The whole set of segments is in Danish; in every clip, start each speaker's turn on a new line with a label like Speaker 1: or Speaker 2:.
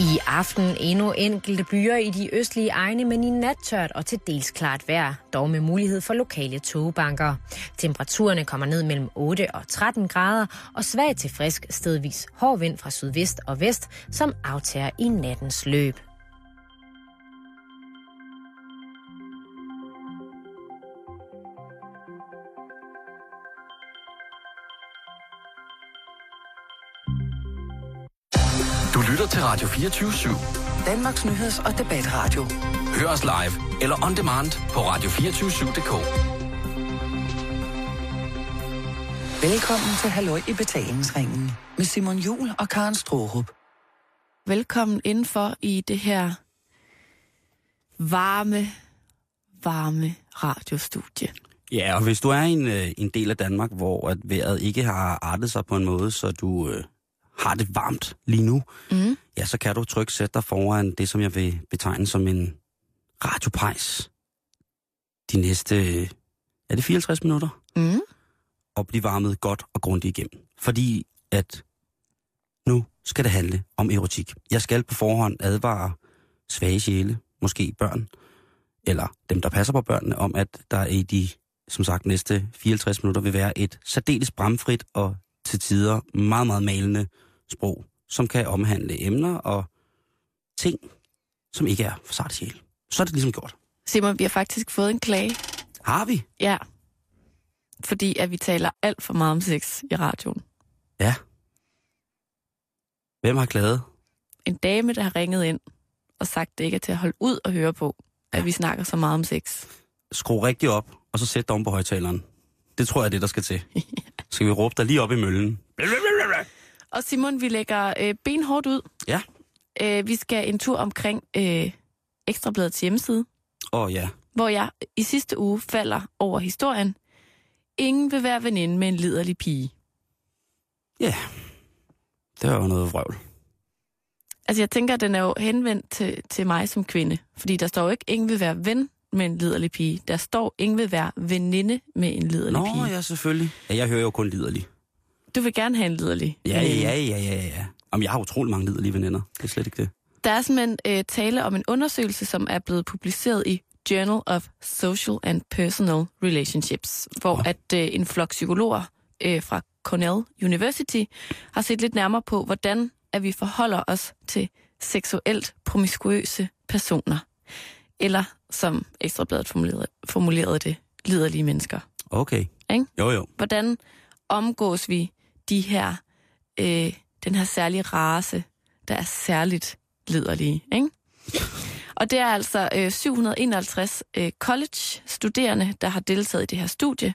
Speaker 1: I aften endnu enkelte byer i de østlige egne, men i nattørt og til dels klart vejr, dog med mulighed for lokale togebanker. Temperaturerne kommer ned mellem 8 og 13 grader, og svag til frisk stedvis hård vind fra sydvest og vest, som aftager i nattens løb.
Speaker 2: Lytter til Radio 24-7.
Speaker 3: Danmarks Nyheds- og Debatradio.
Speaker 2: Hør os live eller on demand på radio247.dk.
Speaker 3: Velkommen til Halløj i betalingsringen med Simon Jul og Karen Strohrup.
Speaker 4: Velkommen indenfor i det her varme, varme radiostudie.
Speaker 5: Ja, og hvis du er i en, øh, en del af Danmark, hvor at vejret ikke har artet sig på en måde, så du øh, har det varmt lige nu,
Speaker 4: Mm.
Speaker 5: ja, så kan du trygt sætte dig foran det, som jeg vil betegne som en radiopejs. De næste, er det 54 minutter?
Speaker 4: Mm.
Speaker 5: Og blive varmet godt og grundigt igennem. Fordi at nu skal det handle om erotik. Jeg skal på forhånd advare svage sjæle, måske børn, eller dem, der passer på børnene, om at der i de, som sagt, næste 54 minutter vil være et særdeles bramfrit og til tider meget, meget malende sprog, som kan omhandle emner og ting, som ikke er for sart sjæl. Så er det ligesom gjort.
Speaker 4: Simon, vi har faktisk fået en klage.
Speaker 5: Har vi?
Speaker 4: Ja. Fordi at vi taler alt for meget om sex i radioen.
Speaker 5: Ja. Hvem har klaget?
Speaker 4: En dame, der har ringet ind og sagt, det ikke er til at holde ud og høre på, at vi snakker så meget om sex.
Speaker 5: Skru rigtig op, og så sæt dig om på højtaleren. Det tror jeg er det, der skal til. Skal vi råbe dig lige op i møllen?
Speaker 4: Og Simon, vi lægger øh, benhårdt ud.
Speaker 5: Ja.
Speaker 4: Øh, vi skal en tur omkring øh, Ekstrabladets hjemmeside,
Speaker 5: Åh oh, ja.
Speaker 4: hvor jeg i sidste uge falder over historien. Ingen vil være veninde med en liderlig pige.
Speaker 5: Ja. Det var jo noget vrøvl.
Speaker 4: Altså jeg tænker, at den er jo henvendt til, til mig som kvinde. Fordi der står jo ikke, ingen vil være ven med en liderlig pige. Der står, ingen vil være veninde med en liderlig
Speaker 5: Nå
Speaker 4: pige.
Speaker 5: ja, selvfølgelig. Ja, jeg hører jo kun liderlig.
Speaker 4: Du vil gerne have en liderlig
Speaker 5: Ja, ja, ja, ja, ja. Jamen, jeg har utrolig mange liderlige veninder. Det er slet ikke det.
Speaker 4: Der er simpelthen øh, tale om en undersøgelse, som er blevet publiceret i Journal of Social and Personal Relationships, hvor
Speaker 5: Nå.
Speaker 4: at øh, en flok psykologer øh, fra Cornell University har set lidt nærmere på, hvordan at vi forholder os til seksuelt promiskuøse personer. Eller, som Ekstrabladet formulerede, formulerede det, liderlige mennesker.
Speaker 5: Okay.
Speaker 4: Ikke?
Speaker 5: Jo, jo.
Speaker 4: Hvordan omgås vi de her, øh, den her særlige race, der er særligt liderlige, ikke? Og det er altså øh, 751 øh, college-studerende, der har deltaget i det her studie.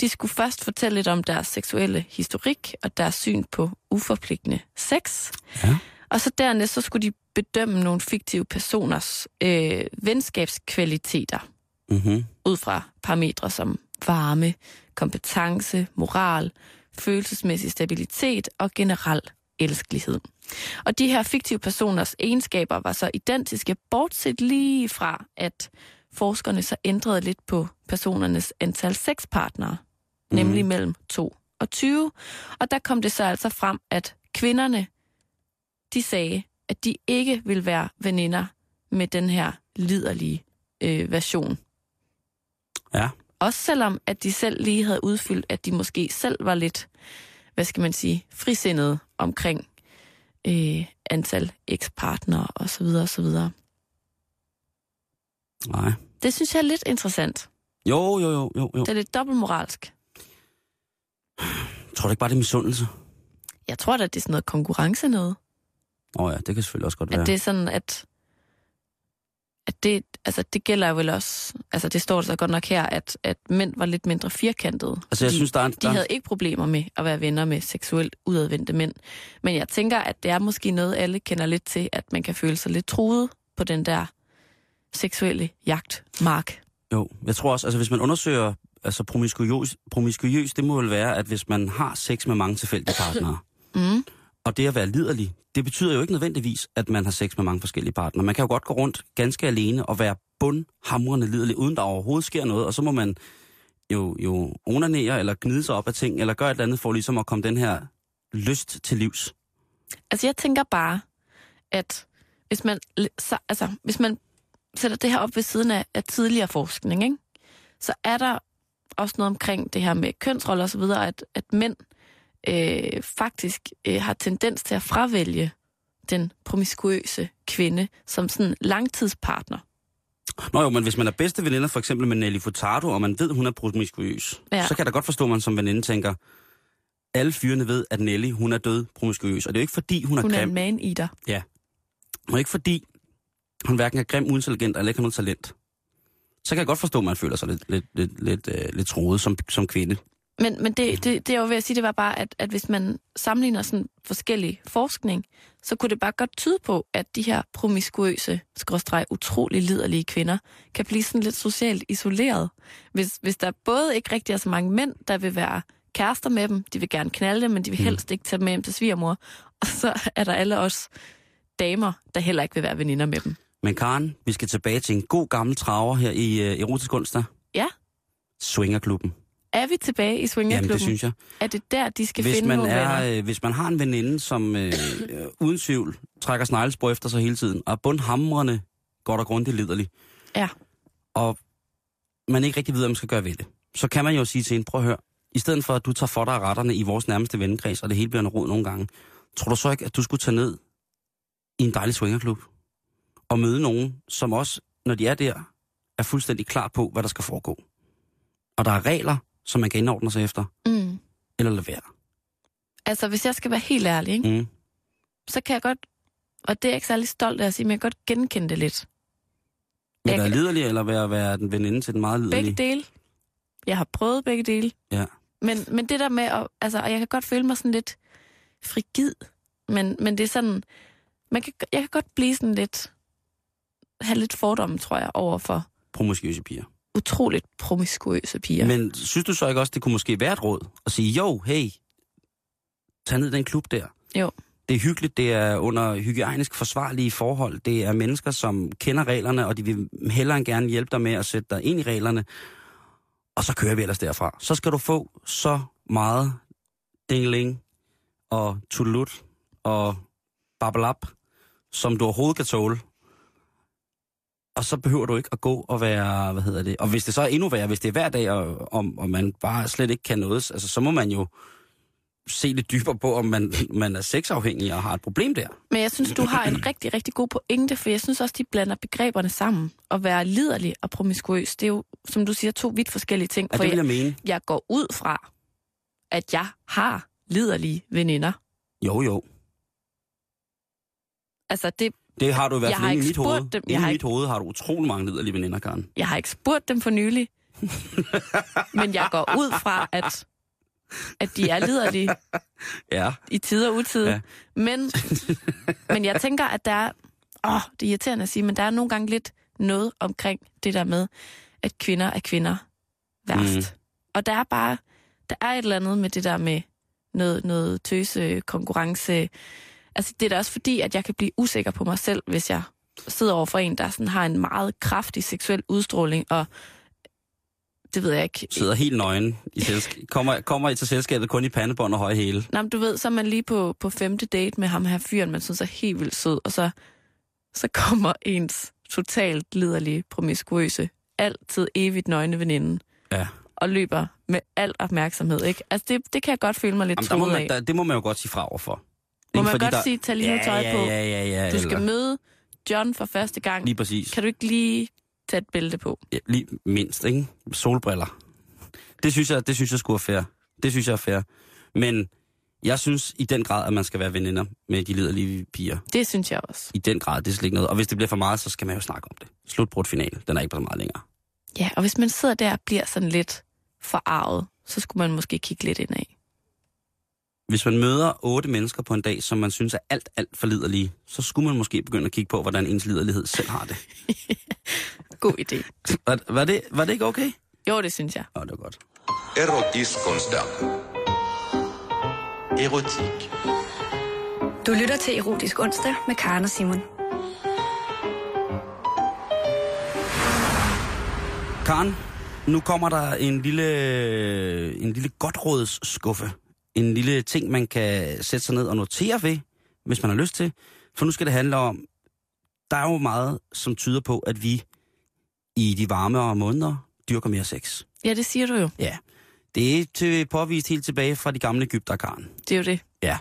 Speaker 4: De skulle først fortælle lidt om deres seksuelle historik og deres syn på uforpligtende sex.
Speaker 5: Ja.
Speaker 4: Og så dernæst så skulle de bedømme nogle fiktive personers øh, venskabskvaliteter
Speaker 5: Mm-hmm.
Speaker 4: ud fra parametre som varme, kompetence, moral, følelsesmæssig stabilitet og generel elskelighed. Og de her fiktive personers egenskaber var så identiske, bortset lige fra, at forskerne så ændrede lidt på personernes antal sexpartnere, mm. nemlig mellem 2 og 20. Og der kom det så altså frem, at kvinderne, de sagde, at de ikke vil være veninder med den her liderlige øh, version
Speaker 5: Ja.
Speaker 4: Også selvom, at de selv lige havde udfyldt, at de måske selv var lidt, hvad skal man sige, frisindede omkring øh, antal ekspartnere og så videre og så videre.
Speaker 5: Nej.
Speaker 4: Det synes jeg er lidt interessant.
Speaker 5: Jo, jo, jo, jo, jo.
Speaker 4: Det er lidt dobbeltmoralsk.
Speaker 5: Tror du ikke bare, det er misundelse?
Speaker 4: Jeg tror da, det er sådan noget konkurrence noget.
Speaker 5: Åh oh, ja, det kan selvfølgelig også godt være.
Speaker 4: At det er sådan, at, at det, altså, det gælder jo vel også, altså det står så godt nok her, at, at mænd var lidt mindre firkantede.
Speaker 5: Altså, jeg synes, der er en...
Speaker 4: De
Speaker 5: der...
Speaker 4: havde ikke problemer med at være venner med seksuelt udadvendte mænd. Men jeg tænker, at det er måske noget, alle kender lidt til, at man kan føle sig lidt truet på den der seksuelle jagtmark.
Speaker 5: Jo, jeg tror også, altså hvis man undersøger altså promiskuøs, promiskuøs, det må vel være, at hvis man har sex med mange tilfældige partnere,
Speaker 4: Mm
Speaker 5: og det at være liderlig, det betyder jo ikke nødvendigvis, at man har sex med mange forskellige partnere. Man kan jo godt gå rundt ganske alene og være bundhamrende liderlig, uden der overhovedet sker noget, og så må man jo, jo onanere eller gnide sig op af ting, eller gøre et eller andet for ligesom at komme den her lyst til livs.
Speaker 4: Altså jeg tænker bare, at hvis man, altså, hvis man sætter det her op ved siden af, af tidligere forskning, ikke? så er der også noget omkring det her med kønsroller osv., at, at mænd øh, faktisk øh, har tendens til at fravælge den promiskuøse kvinde som sådan langtidspartner.
Speaker 5: Nå jo, men hvis man er bedste veninder for eksempel med Nelly Furtado, og man ved, hun er promiskuøs,
Speaker 4: Ja.
Speaker 5: så kan jeg da godt forstå, at man som veninde tænker, alle fyrene ved, at Nelly, hun er død promiskuøs. Og det er jo ikke fordi, hun er
Speaker 4: Hun er
Speaker 5: grim.
Speaker 4: en man-eater.
Speaker 5: Og ikke fordi, hun hverken er grim, uintelligent eller ikke har noget talent. Så kan jeg godt forstå, at man føler sig lidt, lidt, lidt, lidt, øh, lidt troet som, som kvinde.
Speaker 4: Men, men det, det, det, jeg var ved at sige, det var bare, at, at hvis man sammenligner sådan forskellig forskning, så kunne det bare godt tyde på, at de her promiskuøse, skråstreg, utrolig liderlige kvinder, kan blive sådan lidt socialt isoleret. Hvis, hvis der både ikke rigtig er så mange mænd, der vil være kærester med dem, de vil gerne knalde dem, men de vil
Speaker 5: Mm.
Speaker 4: helst ikke tage dem med hjem til svigermor. Og så er der alle os damer, der heller ikke vil være veninder med dem.
Speaker 5: Men Karen, vi skal tilbage til en god gammel traver her i øh, Erotisk Onsdag.
Speaker 4: Ja.
Speaker 5: Swingerklubben.
Speaker 4: Er vi tilbage i
Speaker 5: Jamen,
Speaker 4: swingerklubben?
Speaker 5: det synes jeg.
Speaker 4: Er det der, de skal
Speaker 5: Hvis
Speaker 4: finde
Speaker 5: man,
Speaker 4: nogle venner?
Speaker 5: er, øh, hvis man har en veninde, som øh, øh, uden tvivl trækker sneglespor efter sig hele tiden, og bundhamrende godt og grundigt liderlig,
Speaker 4: Ja.
Speaker 5: og man ikke rigtig ved, hvad man skal gøre ved det, så kan man jo sige til hende, prøv at høre, i stedet for at du tager for dig retterne i vores nærmeste vennekreds, og det hele bliver en rod nogle gange, tror du så ikke, at du skulle tage ned i en dejlig swingerklub, og møde nogen, som også, når de er der, er fuldstændig klar på, hvad der skal foregå. Og der er regler, som man kan indordne sig efter,
Speaker 4: Mm.
Speaker 5: eller lade være.
Speaker 4: Altså, hvis jeg skal være helt ærlig, ikke?
Speaker 5: Mm.
Speaker 4: så kan jeg godt, og det er jeg ikke særlig stolt af at sige, men jeg kan godt genkende det lidt. Jeg
Speaker 5: være liderlig, eller være, være den veninde til den meget liderlige?
Speaker 4: Begge dele. Jeg har prøvet begge dele.
Speaker 5: Ja.
Speaker 4: Men, men det der med, at, altså, og jeg kan godt føle mig sådan lidt frigid, men, men det er sådan, man kan, jeg kan godt blive sådan lidt, have lidt fordomme, tror jeg, over for
Speaker 5: Promiskuøse piger.
Speaker 4: Utroligt promiskuøse piger.
Speaker 5: Men synes du så ikke også, det kunne måske være et råd at sige, jo, hey, tag ned den klub der.
Speaker 4: Jo.
Speaker 5: Det er hyggeligt, det er under hygiejnisk forsvarlige forhold. Det er mennesker, som kender reglerne, og de vil hellere end gerne hjælpe dig med at sætte dig ind i reglerne. Og så kører vi ellers derfra. Så skal du få så meget dingling og tulut og babalap, som du overhovedet kan tåle. Og så behøver du ikke at gå og være, hvad hedder det, og hvis det så er endnu værre, hvis det er hver dag, og, og, og man bare slet ikke kan noget, altså så må man jo se lidt dybere på, om man, man er sexafhængig og har et problem der.
Speaker 4: Men jeg synes, du har en rigtig, rigtig god pointe, for jeg synes også, de blander begreberne sammen. At være liderlig og promiskuøs, det er jo, som du siger, to vidt forskellige ting.
Speaker 5: Ja,
Speaker 4: For
Speaker 5: det vil
Speaker 4: jeg,
Speaker 5: jeg mene.
Speaker 4: jeg går ud fra, at jeg har liderlige veninder.
Speaker 5: Jo, jo.
Speaker 4: Altså, det,
Speaker 5: Det har du i hvert fald inde i
Speaker 4: ikke
Speaker 5: mit hoved.
Speaker 4: dem. Jeg har
Speaker 5: i mit
Speaker 4: ikke-
Speaker 5: hoved har du utrolig mange liderlige veninder, Karen.
Speaker 4: jeg har ikke spurgt dem for nylig, men jeg går ud fra, at, at de er liderlige
Speaker 5: Ja.
Speaker 4: i tid og utid.
Speaker 5: Ja.
Speaker 4: Men, men jeg tænker, at der er... Åh, det er irriterende at sige, men der er nogle gange lidt noget omkring det der med, at kvinder er kvinder værst.
Speaker 5: Mm.
Speaker 4: Og der er bare... Der er et eller andet med det der med noget, noget tøse, konkurrence. Altså, det er da også fordi, at jeg kan blive usikker på mig selv, hvis jeg sidder over for en, der sådan har en meget kraftig seksuel udstråling, og det ved jeg ikke.
Speaker 5: Sidder helt nøgen i selskab. Kommer, kommer I til selskabet kun i pandebånd og høje hæle.
Speaker 4: Nå, men du ved, så er man lige på, på femte date med ham her fyren, man synes er helt vildt sød, og så, så kommer ens totalt liderlige, promiskuøse, altid evigt nøgne veninde,
Speaker 5: Ja.
Speaker 4: og løber med al opmærksomhed, ikke? Altså, det, det kan jeg godt føle mig lidt
Speaker 5: Jamen, der må man,
Speaker 4: af.
Speaker 5: der, det må man jo godt sige fra overfor.
Speaker 4: Må man godt
Speaker 5: der-
Speaker 4: sige, tag lige noget tøj
Speaker 5: ja,
Speaker 4: på.
Speaker 5: Ja, ja, ja,
Speaker 4: Du skal
Speaker 5: eller-
Speaker 4: møde John for første gang.
Speaker 5: Lige præcis.
Speaker 4: Kan du ikke lige tage et bælte på?
Speaker 5: Ja, lige mindst, ikke? Solbriller. Det synes jeg, det synes jeg skulle er fair. Det synes jeg er fair. Men jeg synes i den grad, at man skal være veninder med de liderlige piger.
Speaker 4: Det synes jeg også.
Speaker 5: I den grad, det er slet ikke noget. Og hvis det bliver for meget, så skal man jo snakke om det. Slutbrudt finale, den er ikke så meget længere.
Speaker 4: Ja, og hvis man sidder der og bliver sådan lidt forarvet, så skulle man måske kigge lidt indad.
Speaker 5: Hvis man møder otte mennesker på en dag, som man synes er alt, alt for liderlige, så skulle man måske begynde at kigge på, hvordan ens liderlighed selv har det.
Speaker 4: God idé.
Speaker 5: Var, var, det, var det ikke okay?
Speaker 4: Jo, det synes jeg.
Speaker 5: Åh, det var godt.
Speaker 6: Erotisk-onsdag. Erotik.
Speaker 7: Du lytter til Erotisk Onsdag med Karen og Simon.
Speaker 5: Karen, nu kommer der en lille, en lille godtrådsskuffe. En lille ting, man kan sætte sig ned og notere ved, hvis man har lyst til. For nu skal det handle om der er jo meget, som tyder på, at vi i de varmere måneder dyrker mere sex.
Speaker 4: Ja, det siger du jo.
Speaker 5: Ja. Det er til, påvist helt tilbage fra de gamle Ægypterkaren.
Speaker 4: Det er jo det.
Speaker 5: Ja.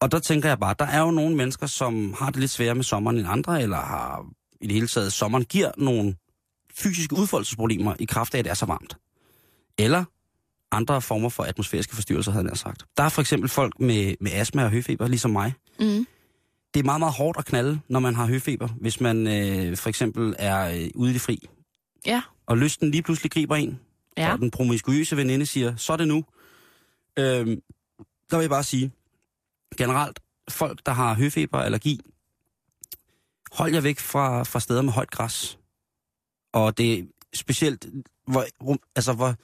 Speaker 5: Og der tænker jeg bare, der er jo nogle mennesker, som har det lidt sværere med sommeren end andre, eller har i det hele taget, sommeren giver nogle fysiske udfoldelsesproblemer i kraft af, at det er så varmt. Eller andre former for atmosfæriske forstyrrelser, havde jeg sagt. Der er for eksempel folk med, med astma og høfeber, ligesom mig.
Speaker 4: Mm.
Speaker 5: Det er meget, meget hårdt at knalde, når man har høfeber, hvis man øh, for eksempel er øh, ude i det fri.
Speaker 4: Ja.
Speaker 5: Og lysten lige pludselig griber en,
Speaker 4: Ja.
Speaker 5: og den promiskuøse veninde siger, så er det nu. Øhm, der vil jeg bare sige, generelt, folk, der har høfeber og allergi, hold jer væk fra, fra steder med højt græs. Og det er specielt, hvor, altså hvor,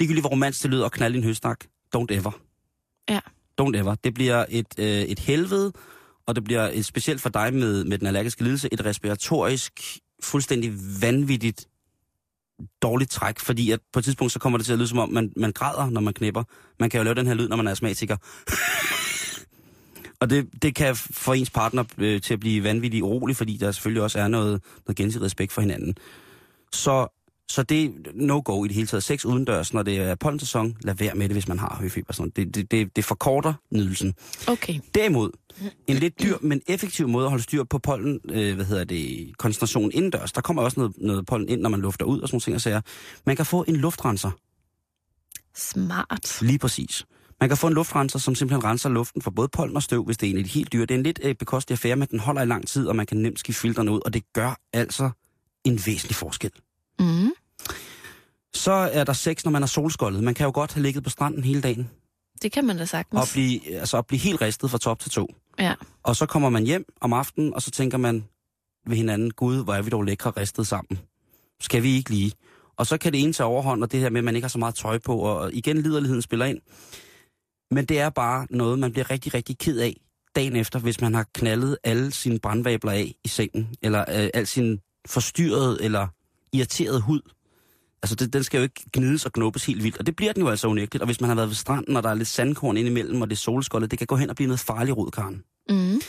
Speaker 5: ligegyldigt hvor romantisk det lyder at knalde en høstak, don't ever.
Speaker 4: Ja.
Speaker 5: Don't ever. Det bliver et, øh, et helvede, og det bliver et, specielt for dig med, med den allergiske lidelse, et respiratorisk, fuldstændig vanvittigt dårligt træk, fordi at på et tidspunkt så kommer det til at lyde som om, man, man græder, når man knipper. Man kan jo lave den her lyd, når man er astmatiker. og det, det kan få ens partner øh, til at blive vanvittigt urolig, fordi der selvfølgelig også er noget, noget gensidig respekt for hinanden. Så, så det er no-go i det hele taget. Sex udendørs, når det er pollensæson, lad være med det, hvis man har høfeber. Sådan. Det, det, det, det forkorter nydelsen.
Speaker 4: Okay.
Speaker 5: Derimod, en lidt dyr, men effektiv måde at holde styr på pollen, øh, hvad hedder det, koncentrationen indendørs. Der kommer også noget, noget pollen ind, når man lufter ud og sådan nogle ting og sager. Man kan få en luftrenser,
Speaker 4: Smart.
Speaker 5: lige præcis. Man kan få en luftrenser, som simpelthen renser luften for både pollen og støv, hvis det er en af de helt dyre. Det er en lidt øh, bekostelig affære, men den holder i lang tid, og man kan nemt skifte filtrene ud, og det gør altså en væsentlig forskel.
Speaker 4: Mm.
Speaker 5: Så er der sex, når man er solskoldet. Man kan jo godt have ligget på stranden hele dagen,
Speaker 4: Det kan man da
Speaker 5: og
Speaker 4: sagtens.
Speaker 5: blive, altså, at blive helt ristet fra top til to.
Speaker 4: Ja.
Speaker 5: Og så kommer man hjem om aftenen, og så tænker man ved hinanden, gud, hvor er vi dog lækre ristet sammen. Skal vi ikke lige? Og så kan det ene tage overhånd, og det her med, at man ikke har så meget tøj på, og igen liderligheden spiller ind. Men det er bare noget, man bliver rigtig, rigtig ked af dagen efter, hvis man har knaldet alle sine brandvabler af i sengen, eller øh, al sin forstyrrede eller irriterede hud. Altså, det, den skal jo ikke gnides og knuppes helt vildt, og det bliver den jo altså unægteligt. Og hvis man har været ved stranden, og der er lidt sandkorn indimellem, og det er solskoldet, det kan gå hen og blive noget farligt rod, Karen.
Speaker 4: Mm.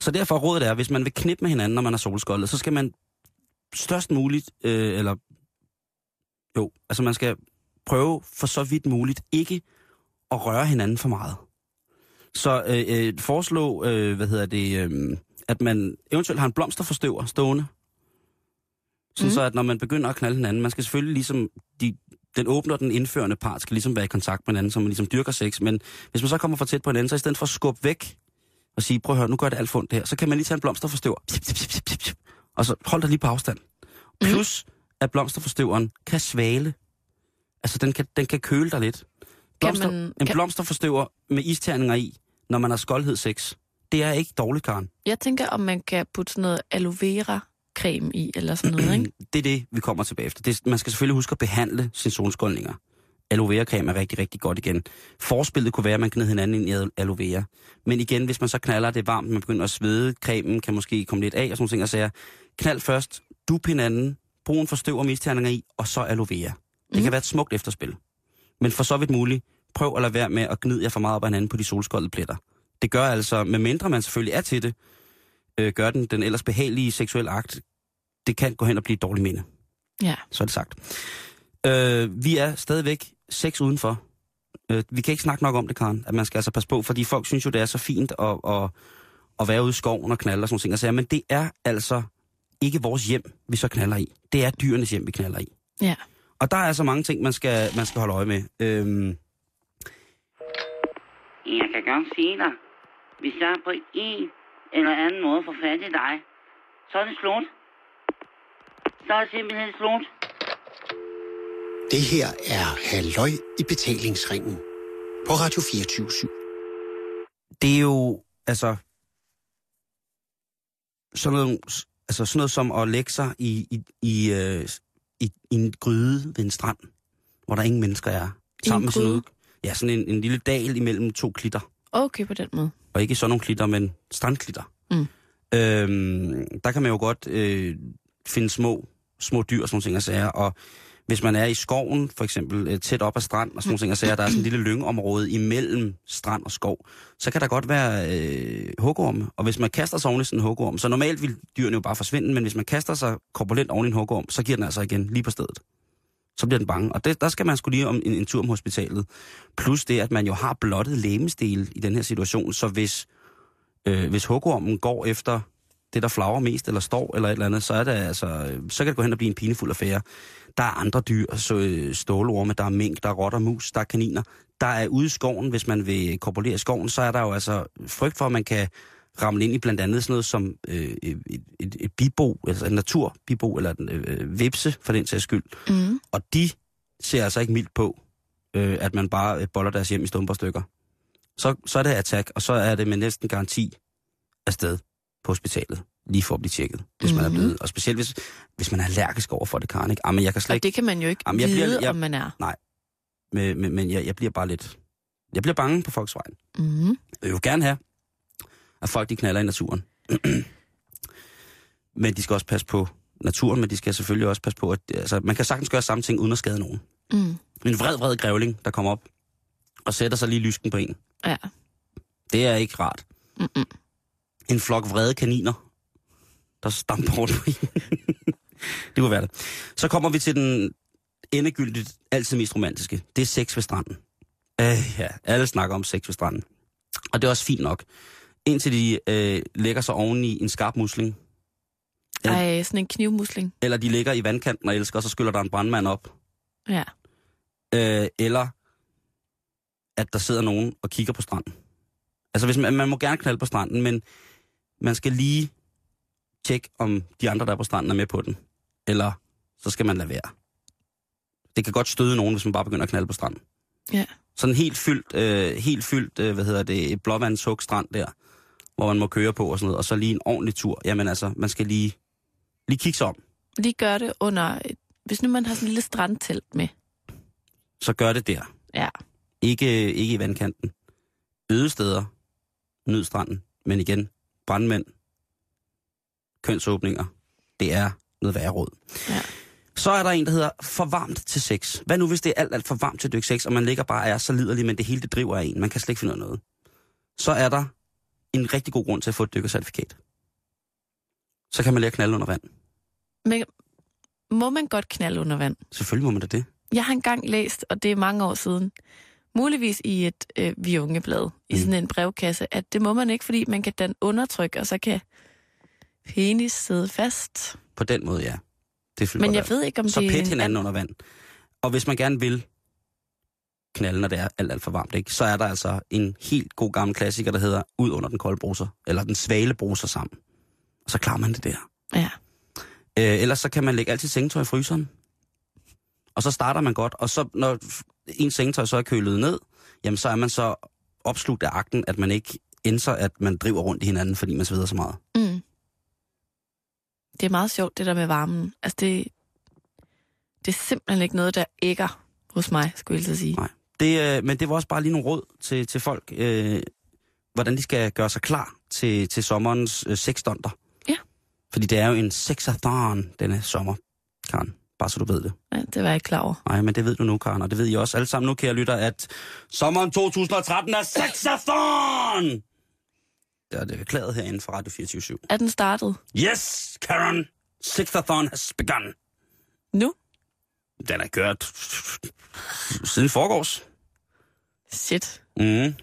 Speaker 5: Så derfor rådet er, hvis man vil knippe med hinanden, når man er solskoldet, så skal man størst muligt, øh, eller jo, altså man skal prøve for så vidt muligt ikke at røre hinanden for meget. Så øh, øh, foreslå, øh, hvad hedder det, øh, at man eventuelt har en blomsterforstøver stående. Sådan mm.
Speaker 4: Mm.
Speaker 5: så, at når man begynder at knalde hinanden, man skal selvfølgelig ligesom, de, den åbner og den indførende part skal ligesom være i kontakt med hinanden, så man ligesom dyrker sex. Men hvis man så kommer for tæt på hinanden, så i stedet for at skubbe væk og sige, prøv at høre, nu gør det alt fundt her, så kan man lige tage en blomsterforstøver, pip, pip, pip, pip, pip, og så hold dig lige på afstand. Plus, at blomsterforstøveren kan svale. Altså, den kan, den kan køle dig lidt. Blomster,
Speaker 4: man-
Speaker 5: en
Speaker 4: kan-
Speaker 5: blomsterforstøver med isterninger i, når man har skoldhed sex, det er ikke dårligt, Karen.
Speaker 4: Jeg tænker, om man kan putte sådan noget aloe vera creme i, eller sådan noget, ikke?
Speaker 5: Det er det, vi kommer tilbage efter. Det, man skal selvfølgelig huske at behandle sine solskoldninger. Aloe vera creme er rigtig, rigtig godt igen. Forspillet kunne være, at man gned hinanden ind i al- aloe vera. Men igen, hvis man så knaller, det er varmt, man begynder at svede, cremen kan måske komme lidt af og sådan ting, og sager. Knald først, dup hinanden, brug en forstøv og misterninger i, og så aloe vera. Det
Speaker 4: Mm.
Speaker 5: kan være et smukt efterspil. Men for så vidt muligt, prøv at lade være med at gnide jer for meget op ad hinanden på de solskoldede pletter. Det gør altså, med mindre man selvfølgelig er til det, øh, gør den den ellers behagelige seksuelle akt, det kan gå hen og blive et dårligt minde.
Speaker 4: Ja.
Speaker 5: Så er det sagt. Øh, vi er stadigvæk seks udenfor. Øh, vi kan ikke snakke nok om det, Karen, at man skal altså passe på, fordi folk synes jo, det er så fint at, at, at være ude i skoven og knalde og sådan. Og sager, men det er altså ikke vores hjem, vi så knaller i. Det er dyrenes hjem, vi knaller i.
Speaker 4: Ja.
Speaker 5: Og der er altså mange ting, man skal, man skal holde øje med. Øhm,
Speaker 8: Jeg kan godt sige dig, hvis jeg på en eller anden måde får fat i dig, så er det slut. Så er det simpelthen slut.
Speaker 9: Det her er Halløj i betalingsringen på Radio 24
Speaker 5: det er jo, altså, sådan noget, altså sådan noget som at lægge sig i, i, i, øh, i, i en gryde ved en strand, hvor der ingen mennesker er.
Speaker 4: I en
Speaker 5: med sådan noget, ja, sådan en, en lille dal imellem to klitter.
Speaker 4: Okay, på den måde.
Speaker 5: Og ikke sådan nogle klitter, men strandklitter.
Speaker 4: Mm.
Speaker 5: Øhm, der kan man jo godt øh, finde små, små dyr og sådan nogle ting og sager. Og Hvis man er i skoven, for eksempel øh, tæt op ad strand og sådan nogle ting, og at der er sådan en lille lyngområde imellem strand og skov, så kan der godt være øh, hugorme. Og hvis man kaster sig oven i sådan en hugorm, så normalt vil dyrene jo bare forsvinde, men hvis man kaster sig korpulent oven i en hugorm, så giver den altså igen lige på stedet. Så bliver den bange. Og det, der skal man skulle lige om en, en tur om hospitalet. Plus det, at man jo har blottet lægemestil i den her situation, så hvis, øh, hvis hugormen går efter det, der flager mest, eller står, eller et eller andet, så, er det altså, øh, så kan det gå hen og blive en pinefuld affære. Der er andre dyr, så øh, stålorme, der er mink, der er rotter, mus, der er kaniner. Der er ude i skoven, hvis man vil korporere skoven, så er der jo altså frygt for, at man kan ramle ind i blandt andet sådan noget som øh, et, et, et bibo, altså en naturbibo, eller en øh, øh, vipse, for den sags skyld.
Speaker 4: Mm.
Speaker 5: Og de ser altså ikke mildt på, øh, at man bare øh, boller deres hjem i stumper stykker. Så, så er det attack, og så er det med næsten garanti afsted på hospitalet, lige for at blive tjekket, hvis mm-hmm. man er
Speaker 4: Mhm.
Speaker 5: blevet. Og specielt hvis, hvis man er allergisk over for det, Karen. Ikke? Jamen, jeg kan slet
Speaker 4: Og det kan man jo ikke
Speaker 5: Jamen, jeg bliver-
Speaker 4: vide,
Speaker 5: jeg-
Speaker 4: om man er.
Speaker 5: Men, men, men jeg, jeg bliver bare lidt... Jeg bliver bange på folks vejen.
Speaker 4: Mm.
Speaker 5: Jeg vil jo gerne have, at folk de knaller i naturen. men de skal også passe på naturen, men de skal selvfølgelig også passe på, at altså, man kan sagtens gøre samme ting uden at skade nogen.
Speaker 4: Mm.
Speaker 5: En vred, vred grævling, der kommer op og sætter sig lige lysken på en.
Speaker 4: Ja.
Speaker 5: Det er ikke rart.
Speaker 4: Mm-mm.
Speaker 5: En flok vrede kaniner, der stamper rundt på en. det kunne være det. Så kommer vi til den endegyldigt altid mest romantiske. Det er sex ved stranden. Øh, ja, alle snakker om sex ved stranden. Og det er også fint nok. Indtil de øh, lægger sig oven i en skarp musling.
Speaker 4: Ej, sådan en knivmusling.
Speaker 5: Eller de ligger i vandkanten og elsker, og så skyller der en brandmand op.
Speaker 4: Ja.
Speaker 5: øh, eller at der sidder nogen og kigger på stranden. Altså hvis man, man må gerne knalde på stranden, men man skal lige tjekke, om de andre, der er på stranden, er med på den. Eller så skal man lade være. Det kan godt støde nogen, hvis man bare begynder at knalde på stranden.
Speaker 4: Ja.
Speaker 5: Sådan helt fyldt, øh, helt fyldt øh, hvad hedder det, et blåvandshug strand der, hvor man må køre på og sådan noget, og så lige en ordentlig tur. Jamen altså, man skal lige, lige kigge sig om.
Speaker 4: Lige gør det under... Hvis nu man har sådan en lille strandtelt med.
Speaker 5: Så gør det der.
Speaker 4: Ja.
Speaker 5: Ikke, ikke i vandkanten. Øde steder, nyd stranden, men igen, brandmænd, kønsåbninger, det er noget værre råd.
Speaker 4: Ja.
Speaker 5: Så er der en, der hedder for varmt til sex. Hvad nu, hvis det er alt, alt for varmt til at dykke sex, og man ligger bare og er så liderlig, men det hele det driver af en. Man kan slet ikke finde ud af noget. Så er der en rigtig god grund til at få et dykkercertifikat. Så kan man lære at knalde under vand.
Speaker 4: Men må man godt knalde under vand?
Speaker 5: Selvfølgelig må man da det.
Speaker 4: Jeg har engang læst, og det er mange år siden, muligvis i et øh, Vi Unge-blad, i
Speaker 5: Mm.
Speaker 4: sådan en brevkasse, at det må man ikke, fordi man kan danne undertryk, og så kan penis sidde fast.
Speaker 5: På den måde, ja. Det
Speaker 4: Men jeg ved ikke, om
Speaker 5: så
Speaker 4: det
Speaker 5: pæt
Speaker 4: er...
Speaker 5: hinanden under vand. Og hvis man gerne vil knalde, når det er alt, alt for varmt, ikke, så er der altså en helt god gammel klassiker, der hedder Ud under den kolde bruser, eller den svale bruser sammen. Og så klarer man det der.
Speaker 4: Ja.
Speaker 5: Øh, ellers så kan man lægge altid sengetøj i fryseren. Og så starter man godt, og så når en sengetøj så er kølet ned, jamen så er man så opslugt af akten, at man ikke indser, at man driver rundt i hinanden, fordi man sveder så meget.
Speaker 4: Mm. Det er meget sjovt, det der med varmen. Altså, det, det er simpelthen ikke noget, der ægger hos mig, skulle jeg sige.
Speaker 5: Nej. Det, øh, men det var også bare lige nogle råd til, til folk, øh, hvordan de skal gøre sig klar til, til sommerens øh, sexstunter. Fordi det er jo en sexathon denne sommer, Karen. Bare så du ved det.
Speaker 4: Ja, det var jeg ikke klar over.
Speaker 5: Nej, men det ved du nu, Karen, og det ved I også alle sammen nu, kære lytter, at sommeren 2013 er sexathon! Det er det erklæret herinde fra Radio 24
Speaker 4: Er den startet
Speaker 5: Yes, Karen! Sexathon has begun.
Speaker 4: nu?
Speaker 5: Den er kørt siden forgårs.
Speaker 4: Shit.
Speaker 5: Mm.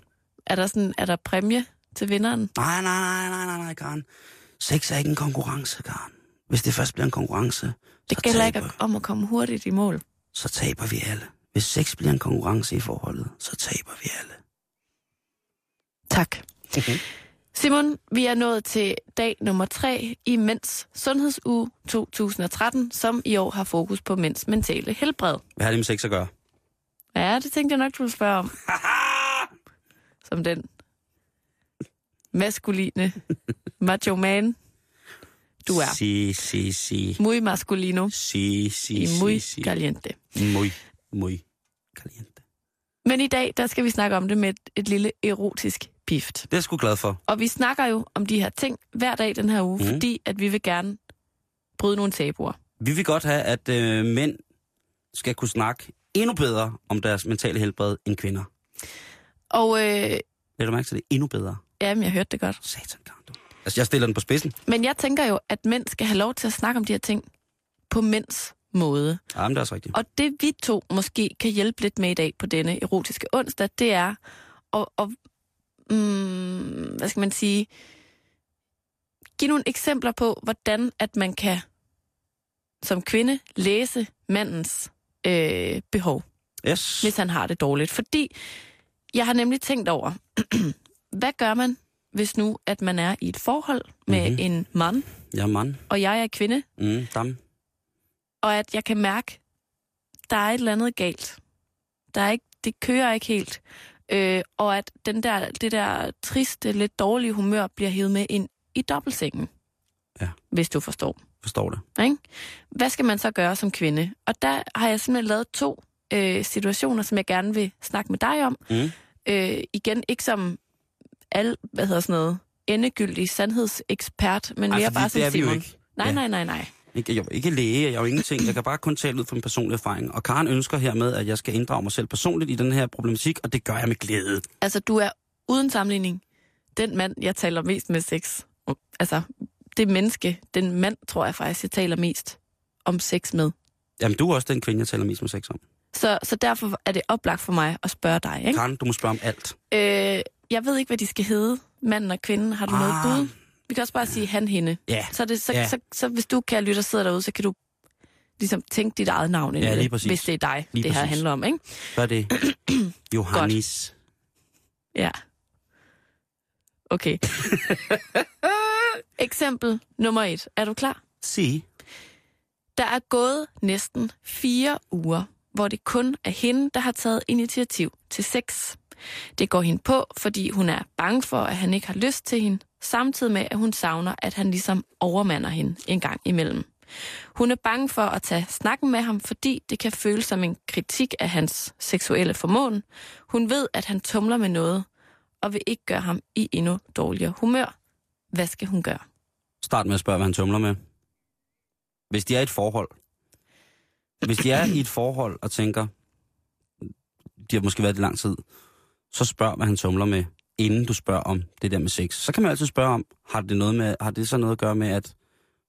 Speaker 4: Er der, sådan, er der præmie til vinderen?
Speaker 5: Nej, nej, nej, nej, nej, nej, Karen. Sex er ikke en konkurrence, Karen. Hvis det først bliver en konkurrence,
Speaker 4: Det gælder ikke
Speaker 5: taber,
Speaker 4: om at komme hurtigt i mål.
Speaker 5: så taber vi alle. Hvis sex bliver en konkurrence i forholdet, så taber vi alle.
Speaker 4: Tak. Simon, vi er nået til dag nummer tre i Mænds Sundhedsuge 2013, som i år har fokus på mænds mentale helbred.
Speaker 5: Hvad har det med sex at gøre?
Speaker 4: Ja, det tænkte jeg nok, du ville spørge om. Som den maskuline macho man, du er.
Speaker 5: Si, si, si.
Speaker 4: Muy masculino
Speaker 5: Si, si,
Speaker 4: y muy
Speaker 5: si.
Speaker 4: caliente.
Speaker 5: Muy, muy caliente.
Speaker 4: Men i dag, der skal vi snakke om det med et, et lille erotisk pift.
Speaker 5: Det er jeg sgu glad for.
Speaker 4: Og vi snakker jo om de her ting hver dag den her uge, mm. fordi at vi vil gerne bryde nogle tabuer.
Speaker 5: Vi vil godt have, at øh, mænd skal kunne snakke endnu bedre om deres mentale helbred end kvinder.
Speaker 4: Og øh,
Speaker 5: Lad du mærke til det? Endnu bedre.
Speaker 4: Jamen, jeg hørte det godt.
Speaker 5: Satan, du. Altså, jeg stiller den på spidsen.
Speaker 4: Men jeg tænker jo, at mænd skal have lov til at snakke om de her ting på mænds måde.
Speaker 5: Ja, men det er også rigtigt.
Speaker 4: Og det vi to måske kan hjælpe lidt med i dag på denne erotiske onsdag, det er at, at mm, hvad skal man sige, give nogle eksempler på, hvordan at man kan som kvinde læse mandens øh, behov,
Speaker 5: Yes.
Speaker 4: hvis han har det dårligt. Fordi jeg har nemlig tænkt over, hvad gør man, hvis nu at man er i et forhold med
Speaker 5: Mhm.
Speaker 4: en mand,
Speaker 5: Ja, mand.
Speaker 4: og jeg er kvinde,
Speaker 5: Mm, dam.
Speaker 4: og at jeg kan mærke, der er et eller andet galt. Der er ikke, det kører ikke helt. Øh, og at den der, det der triste, lidt dårlige humør bliver hævet med ind i dobbeltsengen.
Speaker 5: Ja.
Speaker 4: Hvis du forstår.
Speaker 5: Forstår det.
Speaker 4: Ikke? Hvad skal man så gøre som kvinde? Og der har jeg simpelthen lavet to øh, situationer, som jeg gerne vil snakke med dig om.
Speaker 5: Mm.
Speaker 4: Øh, igen, ikke som al, hvad hedder sådan noget, endegyldig sandhedsekspert, men
Speaker 5: Ej,
Speaker 4: mere bare som
Speaker 5: det er vi jo
Speaker 4: Simon.
Speaker 5: ikke.
Speaker 4: Nej,
Speaker 5: Ja.
Speaker 4: nej, nej, nej.
Speaker 5: Ikke, jeg er ikke læge, jeg er jo ingenting. Jeg kan bare kun tale ud fra min personlige erfaring. Og Karen ønsker hermed, at jeg skal inddrage mig selv personligt i den her problematik, og det gør jeg med glæde.
Speaker 4: Altså, du er uden sammenligning den mand, jeg taler mest med sex. Altså, det menneske, den mand, tror jeg faktisk, jeg taler mest om sex med.
Speaker 5: Jamen, du er også den kvinde, jeg taler mest med sex om.
Speaker 4: Så, så derfor er det oplagt for mig at spørge dig, ikke?
Speaker 5: Karen, du må spørge om alt.
Speaker 4: Øh, jeg ved ikke, hvad de skal hedde, manden og kvinden. Har du ah. noget bud? Vi kan også bare sige han, hende.
Speaker 5: Ja,
Speaker 4: Så, det, så,
Speaker 5: Ja.
Speaker 4: ja. så, så, hvis du, kan lytte og sidder derude, så kan du ligesom tænke dit eget navn ind
Speaker 5: Ja, lige præcis.
Speaker 4: hvis det er dig,
Speaker 5: Lige
Speaker 4: det her
Speaker 5: præcis.
Speaker 4: handler om, ikke?
Speaker 5: så er det Johannes.
Speaker 4: Ja. Okay. Eksempel nummer et. Er du klar?
Speaker 5: Sig.
Speaker 4: Der er gået næsten fire uger, hvor det kun er hende, der har taget initiativ til sex. Det går hende på, fordi hun er bange for, at han ikke har lyst til hende, samtidig med, at hun savner, at han ligesom overmander hende en gang imellem. Hun er bange for at tage snakken med ham, fordi det kan føles som en kritik af hans seksuelle formåen. Hun ved, at han tumler med noget, og vil ikke gøre ham i endnu dårligere humør. Hvad skal hun gøre?
Speaker 5: Start med at spørge, hvad han tumler med. Hvis de er i et forhold. Hvis de er i et forhold og tænker, de har måske været det lang tid, så spørg, hvad han tumler med, inden du spørger om det der med sex. Så kan man altid spørge om, har det, noget med, har det så noget at gøre med, at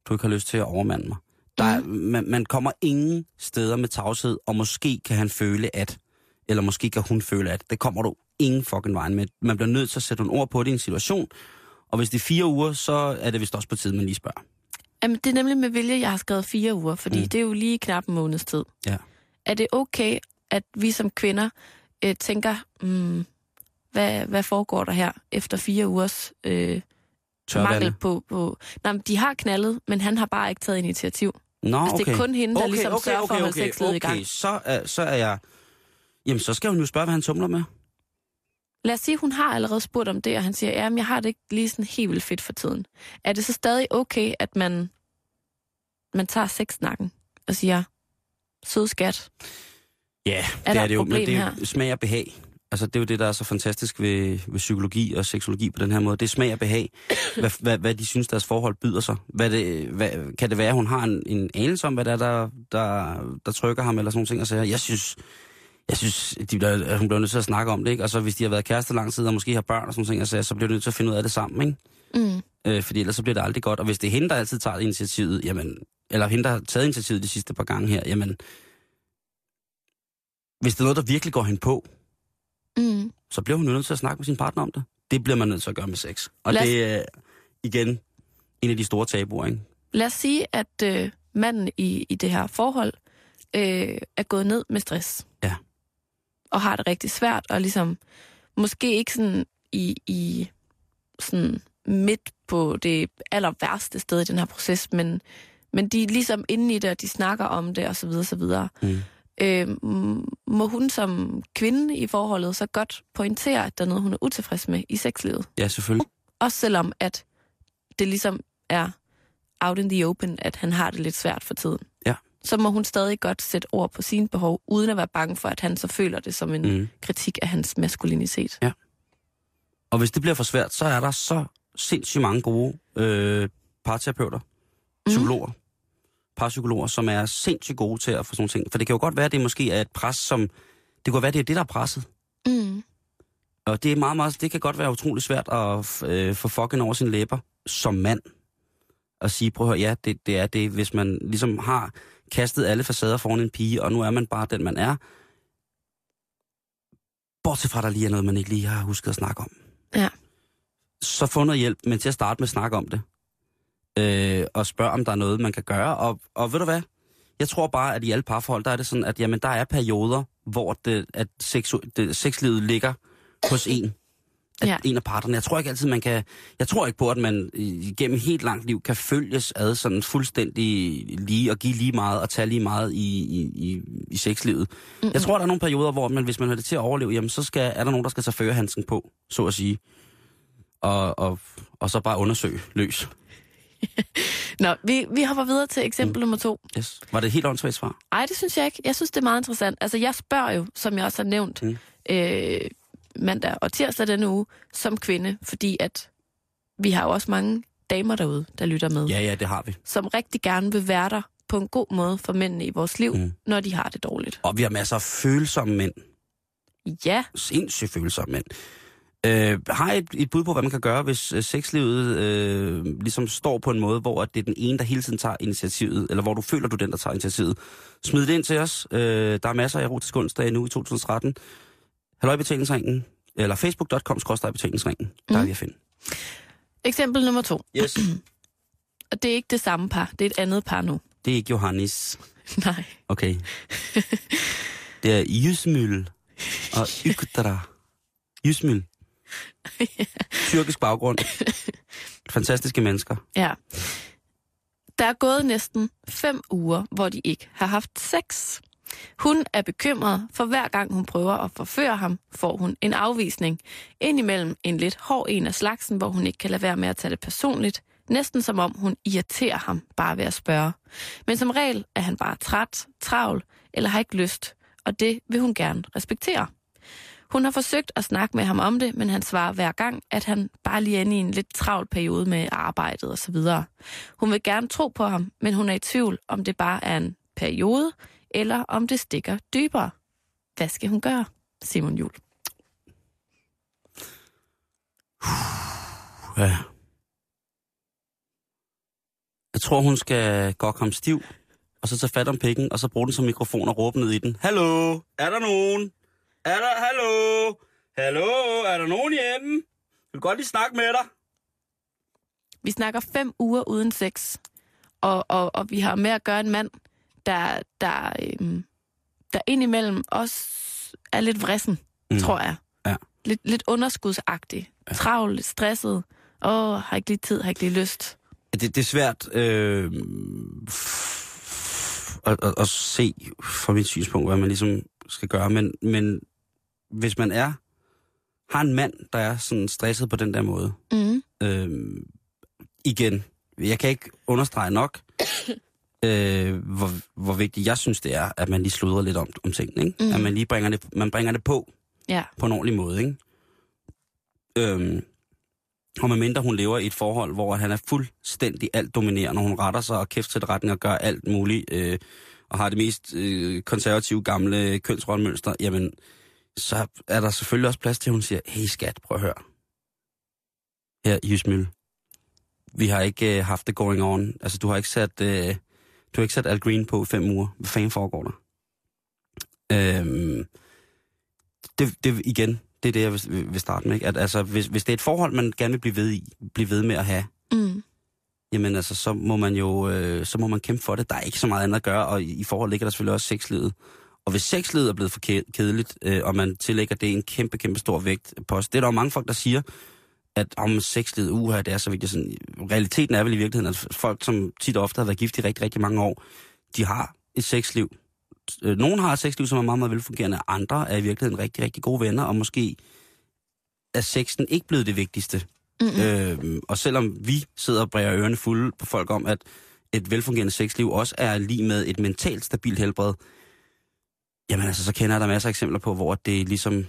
Speaker 5: du ikke har lyst til at overmande mig? Der er, man, man kommer ingen steder med tavshed, og måske kan han føle at, eller måske kan hun føle at, det kommer du ingen fucking vejen med. Man bliver nødt til at sætte nogle ord på det i en situation, og hvis det er fire uger, så er det vist også på tide, man lige spørger.
Speaker 4: Jamen, det er nemlig med vilje, jeg har skrevet fire uger, fordi
Speaker 5: Mm.
Speaker 4: mm. det er jo lige knap en måneds tid.
Speaker 5: Ja.
Speaker 4: Er det okay, at vi som kvinder øh, tænker, mm, hvad, hvad foregår der her efter fire ugers øh, mangel
Speaker 5: Tørvande.
Speaker 4: på... på nej, men de har knaldet, men han har bare ikke taget initiativ.
Speaker 5: Nå,
Speaker 4: Altså,
Speaker 5: okay.
Speaker 4: det er kun hende, der
Speaker 5: okay,
Speaker 4: ligesom
Speaker 5: okay,
Speaker 4: sørger for
Speaker 5: okay,
Speaker 4: at holde
Speaker 5: okay,
Speaker 4: sexlivet i
Speaker 5: okay,
Speaker 4: gang.
Speaker 5: så er, så er jeg... Jamen, så skal hun jo spørge, hvad han tumler med.
Speaker 4: Lad os sige, hun har allerede spurgt om det, og han siger, ja, jeg har det ikke lige sådan helt vildt fedt for tiden. Er det så stadig okay, at man, man tager sexsnakken og siger, sød skat,
Speaker 5: Ja,
Speaker 4: Er
Speaker 5: det
Speaker 4: der
Speaker 5: er
Speaker 4: et
Speaker 5: det jo, men det er smag og behag. Altså, det er jo det, der er så fantastisk ved, ved psykologi og seksologi på den her måde. Det er smag og behag. Hvad, hvad, hvad de synes, deres forhold byder sig. Hvad det, hvad, kan det være, at hun har en, en anelse om, hvad det er, der, der, der trykker ham, eller sådan nogle ting, og siger, jeg synes, jeg synes de bliver, at hun bliver nødt til at snakke om det, ikke? Og så hvis de har været kærester lang tid, og måske har børn og sådan nogle ting, og så, så bliver de nødt til at finde ud af det sammen, ikke?
Speaker 4: mm,
Speaker 5: Øh, fordi ellers så bliver det aldrig godt. Og hvis det er hende, der altid tager initiativet, jamen, eller hende, der har taget initiativet de sidste par gange her, jamen, hvis det er noget, der virkelig går hende på,
Speaker 4: mm,
Speaker 5: så bliver hun nødt til at snakke med sin partner om det. Det bliver man nødt til at gøre med sex. Og
Speaker 4: os-
Speaker 5: det er igen en af de store tabuer, ikke?
Speaker 4: Lad os sige, at øh, manden i, i det her forhold øh, er gået ned med stress.
Speaker 5: Ja.
Speaker 4: Og har det rigtig svært, og ligesom måske ikke sådan i, i sådan midt på det aller værste sted i den her proces, men, men de er ligesom inde i det, og de snakker om det, og så videre, så videre.
Speaker 5: Mm.
Speaker 4: Øh, må hun som kvinde i forholdet så godt pointere, at der er noget, hun er utilfreds med i sexlivet?
Speaker 5: Ja, selvfølgelig.
Speaker 4: Også selvom, at det ligesom er out in the open, at han har det lidt svært for tiden.
Speaker 5: Ja.
Speaker 4: Så må hun stadig godt sætte ord på sine behov, uden at være bange for, at han så føler det som en
Speaker 5: Mm.
Speaker 4: mm. kritik af hans maskulinitet.
Speaker 5: Ja. Og hvis det bliver for svært, så er der så sindssygt mange gode øh, parterapeuter, psykologer, parpsykologer, som er sindssygt gode til at få sådan nogle ting. For det kan jo godt være, at det måske er et pres, som... Det kan være, det er det, der er presset.
Speaker 4: Mm.
Speaker 5: Og det er meget, meget, det kan godt være utrolig svært at øh, få fucking over sine læber som mand. At sige, prøv at høre, ja, det, det er det, hvis man ligesom har kastet alle facader foran en pige, og nu er man bare den, man er. Bortset fra, der lige er noget, man ikke lige har husket at snakke om.
Speaker 4: Ja.
Speaker 5: Så få noget hjælp, men til at starte med at snakke om det. Øh, og spørge, om der er noget, man kan gøre. Og, og ved du hvad? Jeg tror bare, at i alle parforhold, der er det sådan, at jamen, der er perioder, hvor det, at sexu- det, sexlivet ligger hos en. At
Speaker 4: Ja.
Speaker 5: En af parterne. Jeg tror ikke altid, man kan... Jeg tror ikke på, at man igennem helt langt liv kan følges ad sådan fuldstændig lige og give lige meget og tage lige meget i, i, i, i sexlivet. Mm-hmm. Jeg tror, der er nogle perioder, hvor man, hvis man har det til at overleve, jamen, så skal, er der nogen, der skal tage førerhandsken på, så at sige. Og, og, og så bare undersøge løs.
Speaker 4: Nå, vi, vi hopper videre til eksempel mm. nummer to.
Speaker 5: Yes. Var det et helt åndssvagt svar?
Speaker 4: Ej, det synes jeg ikke. Jeg synes, det er meget interessant. Altså, jeg spørger jo, som jeg også har nævnt,
Speaker 5: Mm.
Speaker 4: øh, mandag og tirsdag denne uge, som kvinde, fordi at vi har jo også mange damer derude, der lytter med,
Speaker 5: Ja, ja, det har vi.
Speaker 4: som rigtig gerne vil være der på en god måde for mændene i vores liv,
Speaker 5: mm.
Speaker 4: når de har det dårligt.
Speaker 5: Og vi har masser af følsomme mænd.
Speaker 4: Ja,
Speaker 5: Sindssygt følsomme mænd. Øh, har I et, et bud på, hvad man kan gøre, hvis øh, sexlivet øh, ligesom står på en måde, hvor at det er den ene, der hele tiden tager initiativet, eller hvor du føler, du er den, der tager initiativet? Smid det ind til os. Øh, der er masser af erotisk onsdag nu i 2013. Halløj i betalingsringen, eller facebook.com betalingsringen. Der er vi at finde.
Speaker 4: eksempel nummer to.
Speaker 5: Yes.
Speaker 4: Og det er ikke det samme par, det er et andet par nu.
Speaker 5: Det er ikke Johannes.
Speaker 4: Nej.
Speaker 5: Okay. Det er Jysmyl og Ykdra. Jysmyl. Tyrkisk baggrund. Fantastiske mennesker.
Speaker 4: Ja. Der er gået næsten fem uger, hvor de ikke har haft sex. Hun er bekymret, for hver gang hun prøver at forføre ham, får hun en afvisning. Indimellem en lidt hård en af slagsen, hvor hun ikke kan lade være med at tage det personligt. Næsten som om hun irriterer ham bare ved at spørge. Men som regel er han bare træt, travl eller har ikke lyst, og det vil hun gerne respektere. Hun har forsøgt at snakke med ham om det, men han svarer hver gang, at han bare lige er inde i en lidt travl periode med arbejdet og så videre. Hun vil gerne tro på ham, men hun er i tvivl, om det bare er en periode, eller om det stikker dybere. Hvad skal hun gøre, Simon Jul?
Speaker 5: Ja. Jeg tror, hun skal gå ham stiv, og så tage fat om pikken, og så bruge den som mikrofon og råbe ned i den. Hallo? Er der nogen? Er der? Hallo? Hallo? Er der nogen hjemme? Jeg vil godt lige snakke med dig.
Speaker 4: Vi snakker fem uger uden sex, og, og, og vi har med at gøre en mand, der, der, øhm, der indimellem også er lidt vrissen,
Speaker 5: Mm.
Speaker 4: tror jeg.
Speaker 5: Ja.
Speaker 4: Lidt, lidt underskudsagtig. Ja. Travl, stresset. Åh, har ikke lige tid, har ikke lige lyst.
Speaker 5: Det, det er svært øh, at, at, at se fra mit synspunkt, hvad man ligesom skal gøre. Men, men hvis man er har en mand, der er sådan stresset på den der måde,
Speaker 4: Mm.
Speaker 5: øh, igen, jeg kan ikke understrege nok, øh, hvor, hvor vigtigt jeg synes, det er, at man lige sludrer lidt om, om tingene. Ikke?
Speaker 4: Mhm.
Speaker 5: At man lige bringer det, man bringer det på
Speaker 4: Ja.
Speaker 5: på en ordentlig måde. Ikke? Øhm, og medmindre hun lever i et forhold, hvor han er fuldstændig alt dominerende, hun retter sig og kæft til retning og gør alt muligt, øh, og har det mest øh, konservative gamle kønsrollemønster, jamen, så er der selvfølgelig også plads til, at hun siger, hey skat, prøv at høre. Her, Jysmøl. Vi har ikke øh, haft det going on. Altså, du har ikke sat, øh, du har ikke sat Al Green på i fem uger. Hvad fanden foregår der? Øhm, det, det, igen, det er det, jeg vil, vil starte med. Ikke? At, altså, hvis, hvis det er et forhold, man gerne vil blive ved, i, blive ved med at have,
Speaker 4: Mm.
Speaker 5: jamen altså, så må man jo øh, så må man kæmpe for det. Der er ikke så meget andet at gøre, og i, i forhold ligger der selvfølgelig også sexlivet. Og hvis sexlivet er blevet for ke- kedeligt, øh, og man tillægger det en kæmpe, kæmpe stor vægt på os, det er der jo mange folk, der siger, at om sexlivet, uha, det er så vigtigt. Sådan, realiteten er vel i virkeligheden, at folk, som tit og ofte har været gift i rigtig, rigtig mange år, de har et sexliv. Øh, Nogle har et sexliv, som er meget, meget velfungerende. Andre er i virkeligheden rigtig, rigtig gode venner, og måske er sexen ikke blevet det vigtigste.
Speaker 4: Mm-hmm.
Speaker 5: Øh, og selvom vi sidder og bræger ørerne fulde på folk om, at et velfungerende sexliv også er lige med et mentalt stabilt helbred, jamen altså, så kender jeg der masser af eksempler på, hvor det ligesom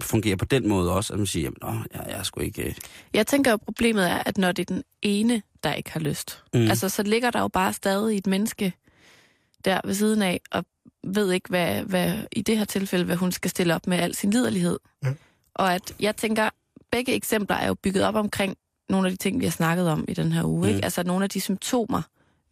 Speaker 5: fungerer på den måde også, at man siger, at jeg, jeg er sgu ikke... Øh...
Speaker 4: Jeg tænker jo, problemet er, at når det er den ene, der ikke har lyst, mm. altså så ligger der jo bare stadig et menneske der ved siden af, og ved ikke, hvad, hvad i det her tilfælde, hvad hun skal stille op med al sin liderlighed. Mm. Og at jeg tænker, begge eksempler er jo bygget op omkring nogle af de ting, vi har snakket om i den her uge. Mm. Ikke? Altså nogle af de symptomer,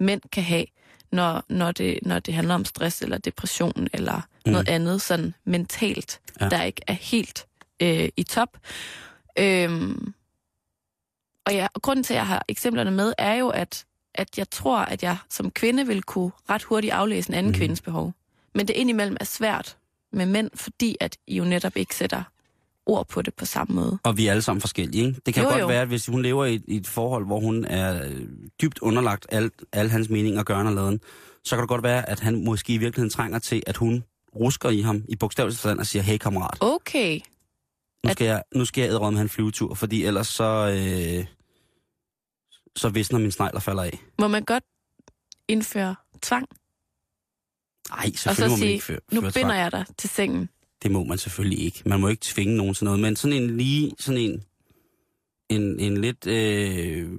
Speaker 4: mænd kan have, når, når, det, når det handler om stress eller depression eller mm. noget andet sådan mentalt, ja. der ikke er helt øh, i top. Øhm, og ja, og grunden til, at jeg har eksemplerne med, er jo, at, at jeg tror, at jeg som kvinde vil kunne ret hurtigt aflæse en anden mm. kvindes behov. Men det indimellem er svært med mænd, fordi at I jo netop ikke sætter ord på det på samme måde.
Speaker 5: Og vi er alle sammen forskellige, ikke? Det kan
Speaker 4: Jo,
Speaker 5: godt
Speaker 4: jo.
Speaker 5: være, at hvis hun lever i, et- i et forhold, hvor hun er øh, dybt underlagt alt, alle hans meninger, gøren og laden, så kan det godt være, at han måske i virkeligheden trænger til, at hun rusker i ham i bogstavelig forstand og siger, hey kammerat,
Speaker 4: Okay.
Speaker 5: nu
Speaker 4: At-
Speaker 5: skal jeg, nu skal jeg ædre med en flyvetur, fordi ellers så, øh, så visner min snegler falder af.
Speaker 4: Må man godt indføre tvang?
Speaker 5: Nej,
Speaker 4: Og så
Speaker 5: selvfølgelig må man
Speaker 4: sige,
Speaker 5: ikke føre,
Speaker 4: nu
Speaker 5: føre
Speaker 4: binder
Speaker 5: tvang.
Speaker 4: jeg dig til sengen.
Speaker 5: Det må man selvfølgelig ikke. Man må ikke tvinge nogen til noget, men sådan en lige, sådan en, en, en lidt øh,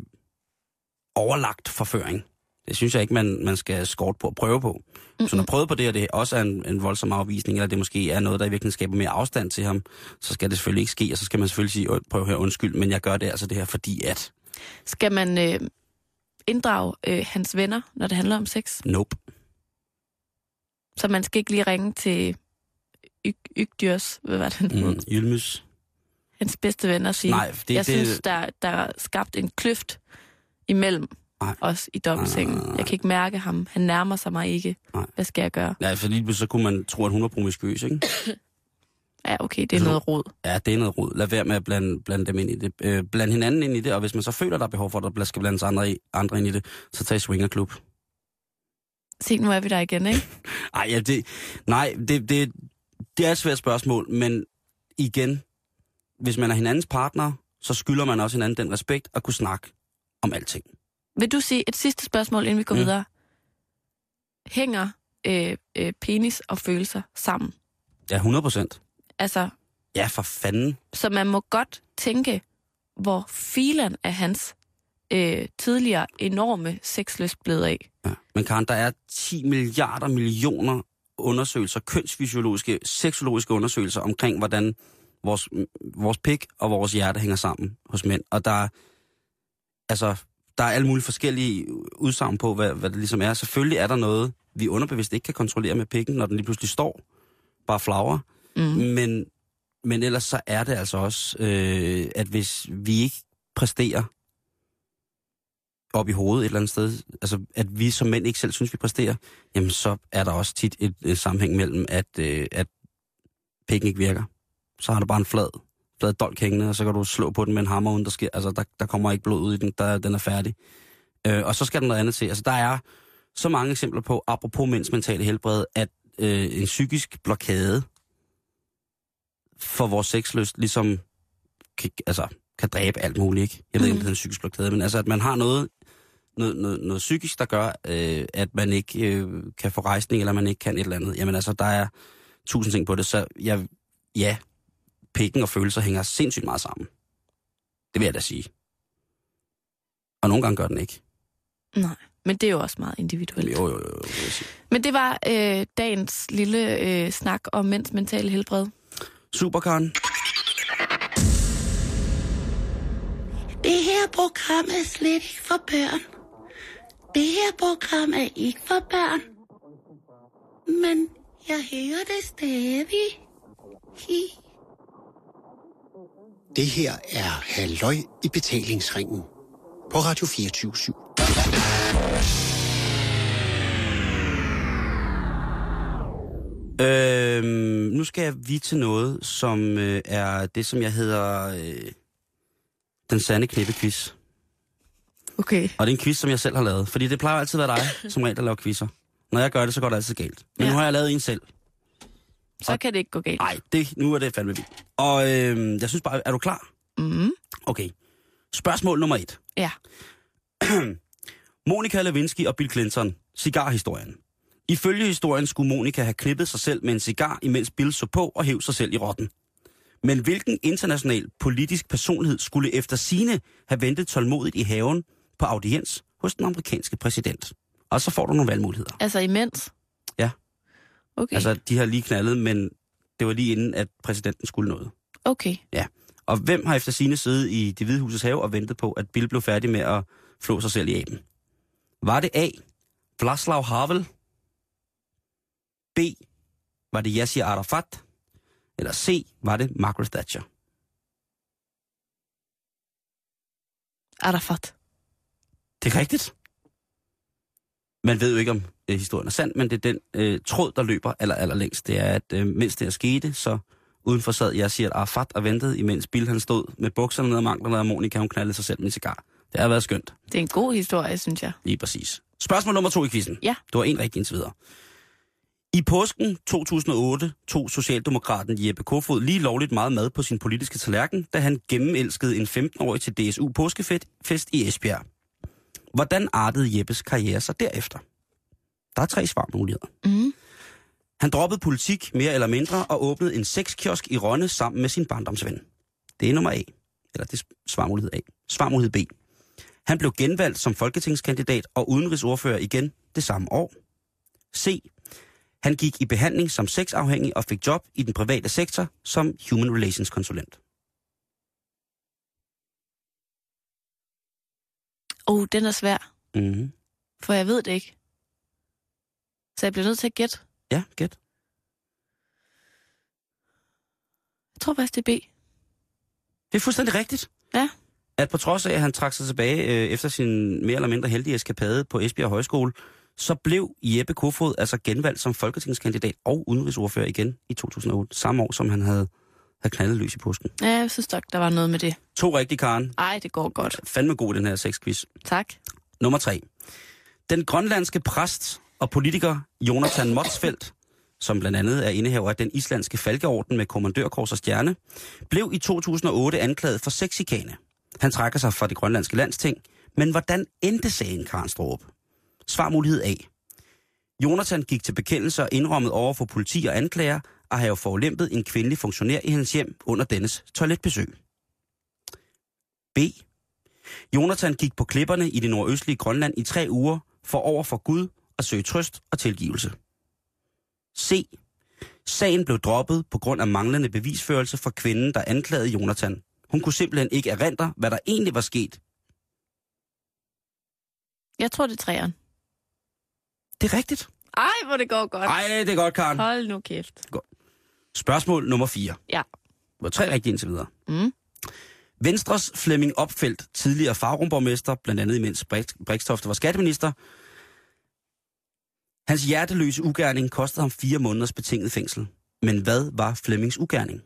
Speaker 5: overlagt forføring, det synes jeg ikke, man, man skal skort på at prøve på. Hvis hun har prøvet på det, og det også er en, en voldsom afvisning, eller det måske er noget, der i virkeligheden skaber mere afstand til ham, så skal det selvfølgelig ikke ske, og så skal man selvfølgelig sige, "Åh, prøv at høre, undskyld, men jeg gør det altså det her, fordi at,
Speaker 4: Skal man øh, inddrage øh, hans venner, når det handler om sex?
Speaker 5: nope.
Speaker 4: Så man skal ikke lige ringe til Yg- Ygdyrs, hvad var det?
Speaker 5: Mm, Ylmus.
Speaker 4: hans bedste ven og sige,
Speaker 5: Nej, det-
Speaker 4: jeg
Speaker 5: det-
Speaker 4: synes, der, der er skabt en kløft imellem
Speaker 5: Nej.
Speaker 4: os i dobbeltsengen.
Speaker 5: Nej, nej, nej.
Speaker 4: Jeg kan ikke mærke ham. Han nærmer sig mig ikke.
Speaker 5: Nej.
Speaker 4: Hvad skal jeg gøre?
Speaker 5: Ja, for lige pludselig så kunne man tro, at hun var promiskuøs, ikke?
Speaker 4: Ja, okay, det er noget rod.
Speaker 5: Ja, det er noget rod. Lad være med at blande, blande dem ind i det. Øh, bland hinanden ind i det, og hvis man så føler, der er behov for, at der skal blandes andre, i, andre ind i det, så tag swingerklub.
Speaker 4: Se, nu er vi der igen, ikke?
Speaker 5: Ej, ja, det, nej, det, det, det er et svært spørgsmål, men igen, hvis man er hinandens partner, så skylder man også hinanden den respekt at kunne snakke om alting.
Speaker 4: Vil du sige et sidste spørgsmål, inden vi går
Speaker 5: Mm.
Speaker 4: videre? Hænger øh, øh, penis og følelser sammen?
Speaker 5: Ja, 100 procent.
Speaker 4: Altså,
Speaker 5: Ja, for fanden.
Speaker 4: så man må godt tænke, hvor filen af hans øh, tidligere enorme sexlyst blevet af.
Speaker 5: Ja. Men Karen, der er 10 milliarder millioner undersøgelser, kønsfysiologiske, seksologiske undersøgelser omkring, hvordan vores, vores pik og vores hjerte hænger sammen hos mænd. Og der er, altså, der er alle mulige forskellige udsagn på, hvad, hvad det ligesom er. Selvfølgelig er der noget, vi underbevidst ikke kan kontrollere med pikken, når den lige pludselig står, bare flagrer.
Speaker 4: Mm.
Speaker 5: Men, men ellers så er det altså også, øh, at hvis vi ikke præsterer op i hovedet et eller andet sted, altså at vi som mænd ikke selv synes, vi præsterer, jamen så er der også tit et, et sammenhæng mellem, at, øh, at pikken ikke virker. Så har du bare en flad, flad dolk hængende, og så kan du slå på den med en hammer, uden der sker, altså der, der kommer ikke blod ud i den, der, den er færdig. Øh, og så skal der noget andet til. Altså der er så mange eksempler på, apropos mænds mentale helbred, at øh, en psykisk blokade for vores sexlyst ligesom kan, altså, kan dræbe alt muligt, ikke? Jeg ved ikke, om det er en psykisk blokade, men altså, at man har noget, noget, noget, noget psykisk, der gør, øh, at man ikke øh, kan få rejsning, eller man ikke kan et eller andet. Jamen altså, der er tusind ting på det, så jeg, ja, pikken og følelser hænger sindssygt meget sammen. Det vil jeg da sige. Og nogle gange gør den ikke.
Speaker 4: Nej, men det er jo også meget individuelt.
Speaker 5: Jo, jo, jo, jo.
Speaker 4: Men det var øh, dagens lille øh, snak om mænds mentale helbred.
Speaker 5: Super, Karen.
Speaker 8: Det her program er slet ikke for børn. Det her program er ikke for børn. Men jeg hører det stadig. Hi.
Speaker 9: Det her er Halløj i betalingsringen på Radio 24
Speaker 5: Øhm, nu skal vi til noget, som øh, er det, som jeg hedder øh, den sande knippequiz.
Speaker 4: Okay.
Speaker 5: Og det er en quiz, som jeg selv har lavet. Fordi det plejer altid at være dig, som regel, der laver quizzer. Når jeg gør det, så går det altid galt. Men
Speaker 4: Ja.
Speaker 5: nu har jeg lavet en selv.
Speaker 4: Så kan det ikke gå galt.
Speaker 5: Nej, det, nu er det fandme vildt. Og øh, jeg synes bare, er du klar?
Speaker 4: Mm.
Speaker 5: Okay. Spørgsmål nummer et.
Speaker 4: Ja.
Speaker 5: Monika Lewinsky og Bill Clinton. Cigarhistorien. Ifølge historien skulle Monika have knippet sig selv med en cigar, imens Bill så på og hæv sig selv i rotten. Men hvilken international politisk personlighed skulle efter sine have ventet tålmodigt i haven på audiens hos den amerikanske præsident? Og så får du nogle valgmuligheder.
Speaker 4: Altså imens?
Speaker 5: Ja.
Speaker 4: Okay.
Speaker 5: Altså, de har lige knaldet, men det var lige inden, at præsidenten skulle noget.
Speaker 4: Okay.
Speaker 5: Ja. Og hvem har efter sine siddet i det hvide husets have og ventet på, at Bill blev færdig med at flå sig selv i aben? Var det A. Vlaslav Havel? B. Var det Yasser Arafat? Eller C. Var det Margaret Thatcher?
Speaker 4: Arafat.
Speaker 5: Det er rigtigt. Man ved jo ikke, om øh, historien er sand, men det er den øh, tråd, der løber aller, aller længst. Det er, at øh, mens det er skete, så udenfor sad jeg siger, at Arafat og ventede, imens Bill han stod med bukserne ned og manglerne, og Monika hun knaldede sig selv med en cigar. Det har været skønt.
Speaker 4: Det er en god historie, synes jeg.
Speaker 5: Lige præcis. Spørgsmål nummer to i quizzen.
Speaker 4: Ja.
Speaker 5: Du har en rigtig indtil videre. I påsken 2008 tog Socialdemokraten Jeppe Kofod lige lovligt meget mad på sin politiske tallerken, da han gennemelskede en 15-årig til DSU påskefest i Esbjerg. Hvordan artede Jeppes karriere sig derefter? Der er tre svarmuligheder.
Speaker 4: Mm.
Speaker 5: Han droppede politik mere eller mindre og åbnede en sexkiosk i Rønne sammen med sin barndomsven. Det er nummer A. Eller det er svarmulighed A. Svarmulighed B. Han blev genvalgt som folketingskandidat og udenrigsordfører igen det samme år. C. Han gik i behandling som sexafhængig og fik job i den private sektor som Human Relations konsulent.
Speaker 4: Oh, den er svær,
Speaker 5: Mm-hmm.
Speaker 4: for jeg ved det ikke. Så jeg bliver nødt til at gætte.
Speaker 5: Ja, gæt.
Speaker 4: Jeg tror faktisk, det er B.
Speaker 5: Det er fuldstændig rigtigt.
Speaker 4: Ja.
Speaker 5: At på trods af, at han trak sig tilbage øh, efter sin mere eller mindre heldige eskapade på Esbjerg Højskole, så blev Jeppe Kofod altså genvalgt som folketingskandidat og udenrigsordfører igen i 2008, samme år som han havde, havde knaldet løs i påsken.
Speaker 4: Ja, jeg synes nok, der var noget med det.
Speaker 5: To rigtige, Karen.
Speaker 4: Ej, det går godt.
Speaker 5: Fandme god, den her sexquiz.
Speaker 4: Tak.
Speaker 5: Nummer tre. Den grønlandske præst og politiker Jonathan Motsfeldt, som blandt andet er indehaver af den islandske falkeorden med kommandørkors og stjerne, blev i 2008 anklaget for sexikane. Han trækker sig fra det grønlandske landsting, men hvordan endte sagen, Karen Strup? Svarmulighed A. Jonathan gik til bekendelse og indrømmede over for politi og anklager at have forulempet en kvindelig funktionær i hans hjem under dennes toiletbesøg. B. Jonathan gik på klipperne i det nordøstlige Grønland i tre uger for over for Gud at søge trøst og tilgivelse. C. Sagen blev droppet på grund af manglende bevisførelse for kvinden, der anklagede Jonathan. Hun kunne simpelthen ikke erindre, hvad der egentlig var sket.
Speaker 4: Jeg tror, det er træeren.
Speaker 5: Det er rigtigt.
Speaker 4: Ej, hvor det går godt.
Speaker 5: Ej, det er godt, Karen.
Speaker 4: Hold nu kæft.
Speaker 5: Spørgsmål nummer 4.
Speaker 4: Ja.
Speaker 5: Var tre rigtige indtil videre.
Speaker 4: Mm.
Speaker 5: Venstres Flemming Opfeldt, tidligere fagrumborgmester, blandt andet imens Brixtofte var skatteminister. Hans hjerteløse ugerning kostede ham fire måneders betinget fængsel. Men hvad var Flemmings ugerning?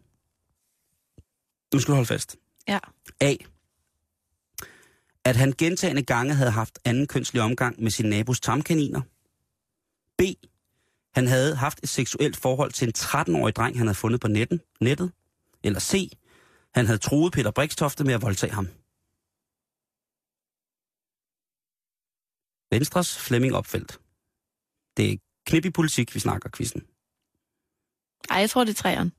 Speaker 5: Nu skal du holde fast.
Speaker 4: Ja.
Speaker 5: A. At han gentagende gange havde haft anden kønslig omgang med sin nabos tamkaniner. B. Han havde haft et seksuelt forhold til en 13-årig dreng, han havde fundet på netten, nettet. Eller C. Han havde troet Peter Brikstofte med at voldtage ham. Venstres Flemming Opfeldt. Det er knip i politik, vi snakker quizzen.
Speaker 4: Ej, jeg tror, det er træeren.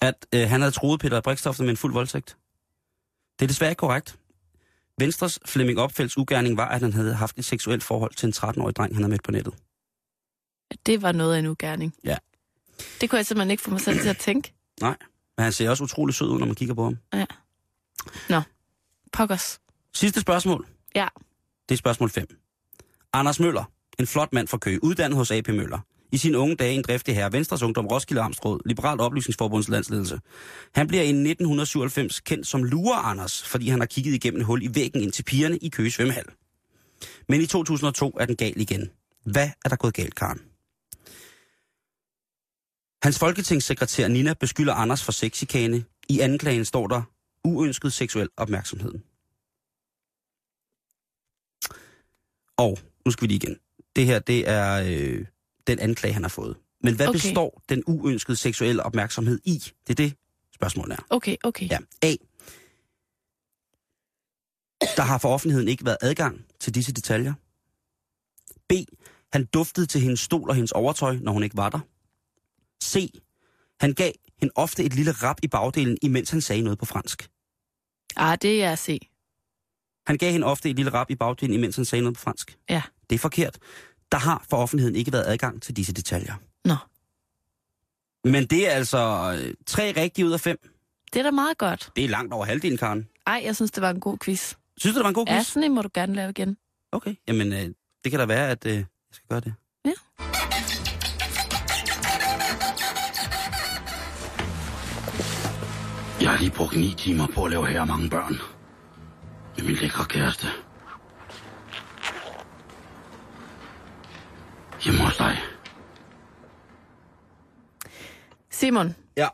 Speaker 5: At øh, han havde troet Peter Brikstofte med en fuld voldtægt. Det er desværre ikke korrekt. Venstres Flemming Opfeldts ugerning var, at han havde haft et seksuelt forhold til en 13-årig dreng, han havde mødt på nettet.
Speaker 4: Det var noget af en ugerning.
Speaker 5: Ja.
Speaker 4: Det kunne jeg simpelthen ikke få mig selv til at tænke.
Speaker 5: Nej, men han ser også utrolig sød ud, når man kigger på ham.
Speaker 4: Ja. Nå, pokkers.
Speaker 5: Sidste spørgsmål.
Speaker 4: Ja.
Speaker 5: Det er spørgsmål 5. Anders Møller, en flot mand fra Køge, uddannet hos AP Møller. I sine unge dage en driftig herre, Venstres Ungdom, Roskilde Amtsråd, Liberalt Oplysningsforbunds landsledelse. Han bliver i 1997 kendt som Lure Anders, fordi han har kigget igennem et hul i væggen ind til pigerne i Køge svømmehal. Men i 2002 er den gal igen. Hvad er der gået galt, Karen? Hans folketingssekretær Nina beskylder Anders for sexikane. I anklagen står der uønsket seksuel opmærksomhed. Og nu skal vi lige igen. Det her, det er øh, den anklage, han har fået. Men hvad okay. Består den uønskede seksuelle opmærksomhed i? Det er det, spørgsmålet er.
Speaker 4: Okay, okay.
Speaker 5: Ja. A. Der har for offentligheden ikke været adgang til disse detaljer. B. Han duftede til hendes stol og hendes overtøj, når hun ikke var der. C. Han gav hende ofte et lille rap i bagdelen, imens han sagde noget på fransk.
Speaker 4: Ah, det er at se.
Speaker 5: Han gav hende ofte et lille rap i bagdelen, imens han sagde noget på fransk.
Speaker 4: Ja.
Speaker 5: Det er forkert. Der har for offentligheden ikke været adgang til disse detaljer.
Speaker 4: Nå.
Speaker 5: Men det er altså øh, tre rigtige ud af fem.
Speaker 4: Det er da meget godt.
Speaker 5: Det er langt over halvdelen, Karen.
Speaker 4: Ej, jeg synes, det var en god quiz.
Speaker 5: Synes du, det var en god
Speaker 4: Ja,
Speaker 5: quiz?
Speaker 4: sådan en må du gerne lave igen.
Speaker 5: Okay. Jamen, øh, det kan da være, at øh, jeg skal gøre det. Jeg har lige brugt ni timer på at lave her mange børn. Med min lækre kæreste. Hjemme hos dig.
Speaker 4: Simon,
Speaker 5: Ja.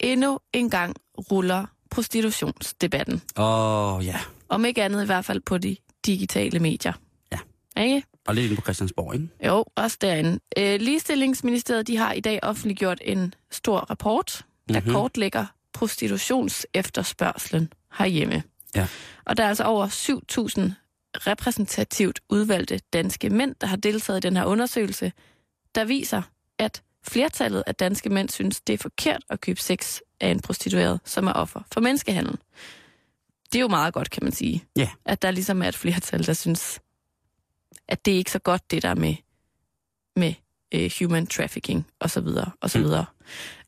Speaker 4: endnu en gang ruller prostitutionsdebatten.
Speaker 5: Åh, oh, ja.
Speaker 4: Om ikke andet i hvert fald på de digitale medier.
Speaker 5: Ja.
Speaker 4: Ikke?
Speaker 5: Og lidt inde på Christiansborg, ikke?
Speaker 4: Jo, også derinde. Øh, Ligestillingsministeriet de har i dag offentliggjort en stor rapport, der
Speaker 5: Mhm.
Speaker 4: mm-hmm. kortlægger prostitutionsefterspørgselen herhjemme.
Speaker 5: Ja.
Speaker 4: Og der er altså over 7.000 repræsentativt udvalgte danske mænd, der har deltaget i den her undersøgelse, der viser, at flertallet af danske mænd synes, det er forkert at købe sex af en prostitueret, som er offer for menneskehandel. Det er jo meget godt, kan man sige.
Speaker 5: Ja.
Speaker 4: At der ligesom er et flertal, der synes, at det er ikke så godt, det der med, med øh, human trafficking og så videre, og så
Speaker 5: Mm.
Speaker 4: videre.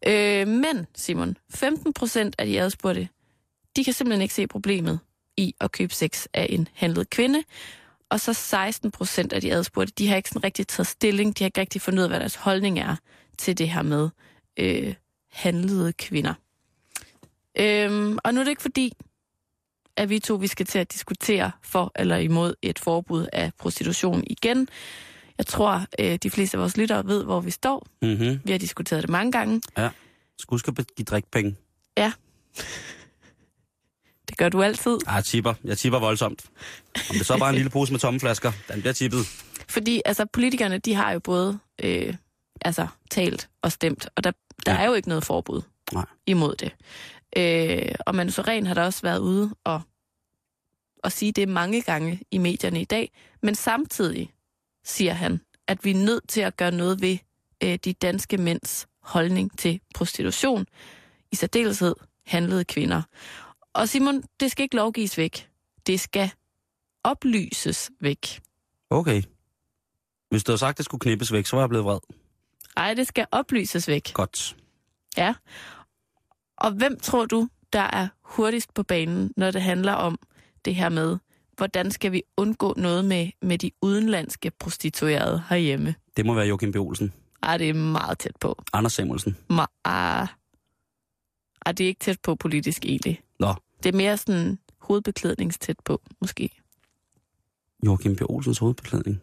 Speaker 4: Øh, men, Simon, 15 procent af de adspurgte, de kan simpelthen ikke se problemet i at købe sex af en handlet kvinde, og så 16 procent af de adspurgte, de har ikke sådan rigtig taget stilling, de har ikke rigtig fundet ud af, hvad deres holdning er til det her med øh, handlede kvinder. Øhm, og nu er det ikke fordi, at vi to vi skal til at diskutere for eller imod et forbud af prostitution igen. Jeg tror, øh, de fleste af vores lyttere ved, hvor vi står.
Speaker 5: Mhm.
Speaker 4: Vi har diskuteret det mange gange.
Speaker 5: Skal huske at give drikpenge.
Speaker 4: Det gør du altid.
Speaker 5: Ah, jeg tipper. Jeg tipper voldsomt. Om det så er bare en lille pose med tomme flasker, den bliver tippet.
Speaker 4: Fordi altså, politikerne, de har jo både øh, altså, talt og stemt, og der, der
Speaker 5: Ja.
Speaker 4: er jo ikke noget forbud
Speaker 5: Nej.
Speaker 4: imod det. Øh, og Manu Soren har da også været ude og, og sige det mange gange i medierne i dag, men samtidig siger han, at vi er nødt til at gøre noget ved øh, de danske mænds holdning til prostitution, i særdeleshed handlede kvinder. Og Simon, det skal ikke lovgives væk. Det skal oplyses væk.
Speaker 5: Okay. Hvis du havde sagt, at det skulle knippes væk, så var jeg blevet vred.
Speaker 4: Ej, det skal oplyses væk.
Speaker 5: Godt.
Speaker 4: Ja. Og hvem tror du, der er hurtigst på banen, når det handler om det her med, hvordan skal vi undgå noget med, med de udenlandske prostituerede herhjemme?
Speaker 5: Det må være Joachim B. Olsen.
Speaker 4: Ej, det er meget tæt på.
Speaker 5: Anders Samuelsen.
Speaker 4: Ma- ah. Ej, det er ikke tæt på politisk egentlig.
Speaker 5: Nå.
Speaker 4: Det er mere sådan hovedbeklædningstæt på, måske.
Speaker 5: Joachim B. Olsens hovedbeklædning.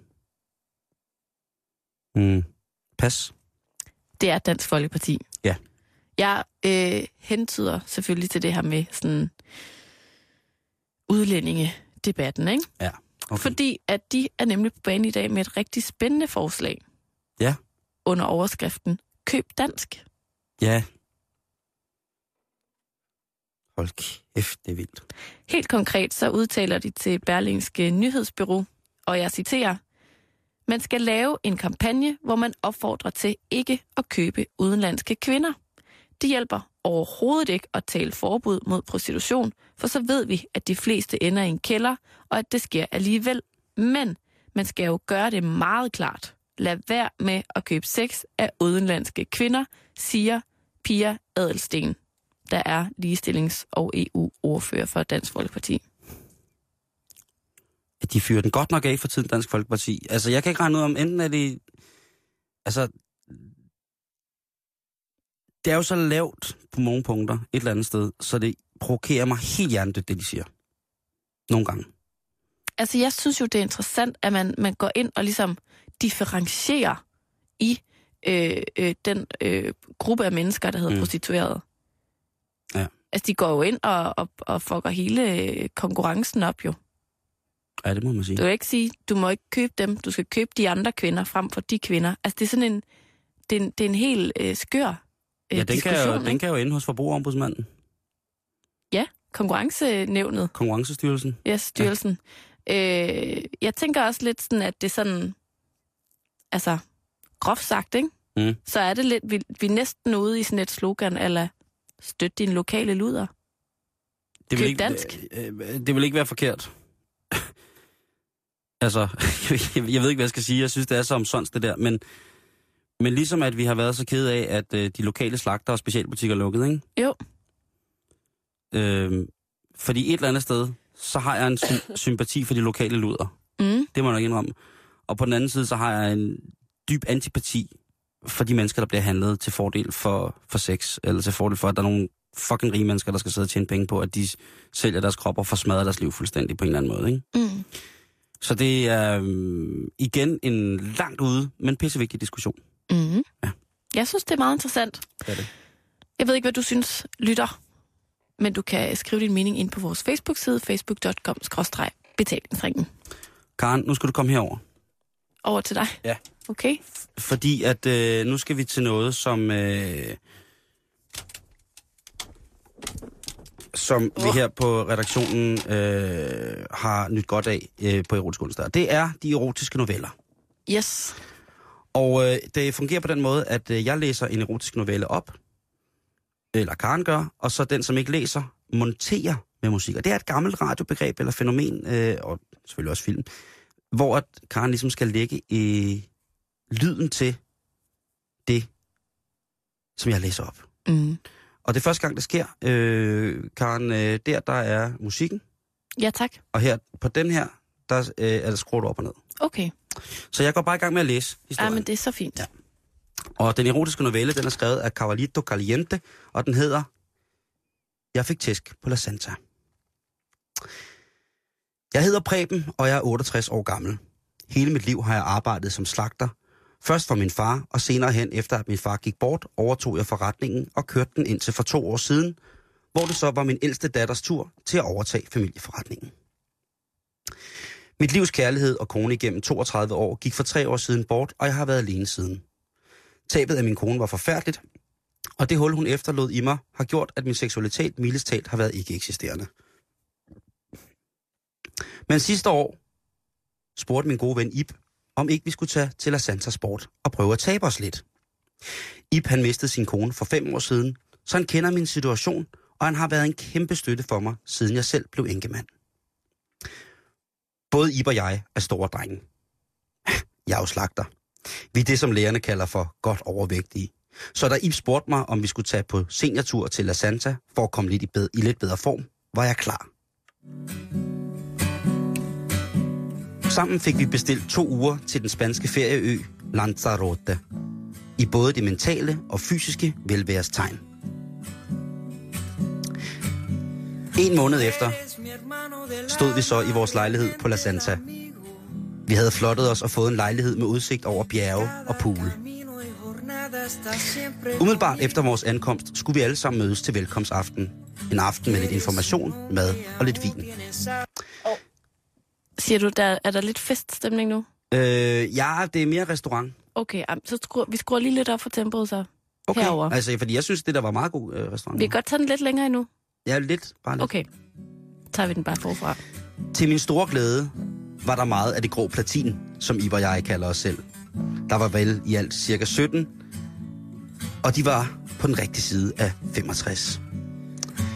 Speaker 5: Hmm. Pas.
Speaker 4: Det er Dansk Folkeparti.
Speaker 5: Ja.
Speaker 4: Jeg øh, hentyder selvfølgelig til det her med sådan udlændingedebatten, ikke?
Speaker 5: Ja. Okay.
Speaker 4: Fordi at de er nemlig på banen i dag med et rigtig spændende forslag.
Speaker 5: Ja.
Speaker 4: Under overskriften Køb dansk.
Speaker 5: Ja. Hold kæft, det er vildt.
Speaker 4: Helt konkret så udtaler de til Berlingske Nyhedsbyrå, og jeg citerer, man skal lave en kampagne, hvor man opfordrer til ikke at købe udenlandske kvinder. Det hjælper overhovedet ikke at tale forbud mod prostitution, for så ved vi, at de fleste ender i en kælder, og at det sker alligevel. Men man skal jo gøre det meget klart. Lad være med at købe sex af udenlandske kvinder, siger Pia Adelsten, der er ligestillings- og EU-ordfører for Dansk Folkeparti.
Speaker 5: At de fyrer den godt nok af for tiden, Dansk Folkeparti. Altså, jeg kan ikke regne ud om, enten er det... Altså, det er jo så lavt på nogle punkter, et eller andet sted, så det provokerer mig helt hjernedødt, det de siger. Nogle gange.
Speaker 4: Altså, jeg synes jo, det er interessant, at man, man går ind og ligesom differentierer i øh, øh, den øh, gruppe af mennesker, der hedder
Speaker 5: Mm.
Speaker 4: mm. prostituerede.
Speaker 5: Ja.
Speaker 4: Altså, de går jo ind og, og, og fucker hele øh, konkurrencen op jo.
Speaker 5: Ja, det må man sige.
Speaker 4: Du kan ikke sige, du må ikke købe dem, du skal købe de andre kvinder frem for de kvinder. Altså, det er sådan en, det er en, det er en helt øh, skør øh,
Speaker 5: ja, den kan, jo,
Speaker 4: ikke?
Speaker 5: den kan jo ende hos forbrugerombudsmanden,
Speaker 4: Konkurrencenævnet.
Speaker 5: Konkurrencestyrelsen.
Speaker 4: Ja, styrelsen. Ja. Øh, jeg tænker også lidt sådan, at det er sådan, altså, groft sagt, ikke?
Speaker 5: Mm.
Speaker 4: så er det lidt, vi, vi er næsten ude i sådan et slogan, eller støt din lokale luder.
Speaker 5: Det
Speaker 4: Køb
Speaker 5: ikke,
Speaker 4: dansk.
Speaker 5: øh, øh, det vil ikke være forkert. altså, jeg, jeg ved ikke, hvad jeg skal sige. Jeg synes, det er så omsonst, det der. Men, men ligesom at vi har været så kede af, at øh, de lokale slagter og specialbutikker er lukket, ikke?
Speaker 4: Jo.
Speaker 5: Øh, fordi et eller andet sted, så har jeg en sy- sympati for de lokale luder.
Speaker 4: Mm.
Speaker 5: Det må jeg nok indrømme. Og på den anden side, så har jeg en dyb antipati for de mennesker, der bliver handlet til fordel for, for sex, eller til fordel for, at der er nogle fucking rige mennesker, der skal sidde og tjene penge på, at de sælger deres krop og får smadret deres liv fuldstændig på en eller anden måde. Ikke?
Speaker 4: Mm.
Speaker 5: Så det er øhm, igen en langt ude, men pissevigtig diskussion.
Speaker 4: Mm.
Speaker 5: Ja.
Speaker 4: Jeg synes, det er meget interessant.
Speaker 5: Det er det.
Speaker 4: Jeg ved ikke, hvad du synes, lytter, men du kan skrive din mening ind på vores Facebook-side, facebook.com-betalingsringen.
Speaker 5: Karen, nu skal du komme herover.
Speaker 4: Over til dig.
Speaker 5: Ja.
Speaker 4: Okay.
Speaker 5: Fordi at øh, nu skal vi til noget, som... Øh, som oh. vi her på redaktionen øh, har nyt godt af øh, på Erotisk Onsdag. Det er de erotiske noveller.
Speaker 4: Yes.
Speaker 5: Og øh, det fungerer på den måde, at øh, jeg læser en erotisk novelle op, eller Karen gør, og så den, som ikke læser, monterer med musik. Og det er et gammelt radiobegreb eller fænomen, øh, og selvfølgelig også film, hvor at Karen ligesom skal lægge øh, lyden til det, som jeg læser op.
Speaker 4: Mm.
Speaker 5: Og det er første gang, det sker. Øh, Karen, øh, der, der er musikken,
Speaker 4: Ja, tak.
Speaker 5: og her på den her, der øh, er der skruet op og ned.
Speaker 4: Okay.
Speaker 5: Så jeg går bare i gang med at læse
Speaker 4: Ja,
Speaker 5: historien.
Speaker 4: men det er så fint.
Speaker 5: Ja. Og den erotiske novelle, den er skrevet af Cavallito Caliente, og den hedder Jeg fik tæsk på La Santa. Jeg hedder Preben, og jeg er 68 år gammel. Hele mit liv har jeg arbejdet som slagter. Først for min far, og senere hen, efter at min far gik bort, overtog jeg forretningen og kørte den indtil for to år siden, hvor det så var min ældste datters tur til at overtage familieforretningen. Mit livs kærlighed og kone igennem 32 år gik for tre år siden bort, og jeg har været alene siden. Tabet af min kone var forfærdeligt, og det hul, hun efterlod i mig, har gjort, at min seksualitet mildest talt har været ikke eksisterende. Men sidste år spurgte min gode ven Ib, om ikke vi skulle tage til La Santa Sport og prøve at tabe os lidt. Ib han mistede sin kone for fem år siden, så han kender min situation, og han har været en kæmpe støtte for mig, siden jeg selv blev enkemand. Både Ib og jeg er store drenge. Jeg er jo slagter. Vi er det, som lægerne kalder for godt overvægtige. Så da Ib spurgte mig, om vi skulle tage på seniortur til La Santa for at komme lidt i, bed- i lidt bedre form, var jeg klar. Sammen fik vi bestilt to uger til den spanske ferieø Lanzarote. I både det mentale og fysiske velværestegn. tegn. En måned efter stod vi så i vores lejlighed på La Santa. Vi havde flottet os og fået en lejlighed med udsigt over bjerge og pool. Umiddelbart efter vores ankomst skulle vi alle sammen mødes til velkomstaften. En aften med lidt information, mad og lidt vin.
Speaker 4: Siger du, der, er der lidt feststemning nu?
Speaker 5: Øh, ja, det er mere restaurant.
Speaker 4: Okay, så skruer, vi skruer lige lidt op for tempoet så.
Speaker 5: Okay,
Speaker 4: Herover.
Speaker 5: altså fordi jeg synes, det der var meget god øh, restaurant.
Speaker 4: Vi kan godt tage den lidt længere endnu.
Speaker 5: Ja, lidt, bare lidt.
Speaker 4: Okay, tager vi den bare forfra.
Speaker 5: Til min store glæde var der meget af det grå platin, som I og jeg kalder os selv. Der var vel i alt cirka 17, og de var på den rigtige side af 65.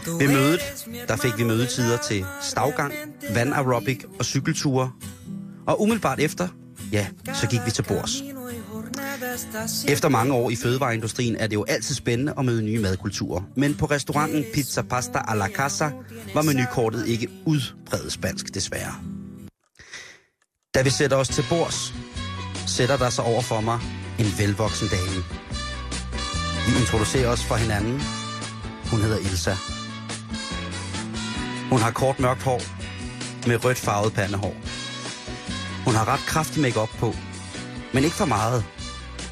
Speaker 5: Ved mødet, der fik vi mødetider til stavgang, vandaerobic og cykelture. Og umiddelbart efter, ja, så gik vi til bords. Efter mange år i fødevareindustrien er det jo altid spændende at møde nye madkulturer. Men på restauranten Pizza Pasta a la Casa var menukortet ikke udbredt spansk, desværre. Da vi sætter os til bords, sætter der sig over for mig en velvoksen dame. Vi introducerer os for hinanden. Hun hedder Ilsa. Hun har kort mørkt hår med rødt farvet pandehår. Hun har ret kraftig makeup på, men ikke for meget.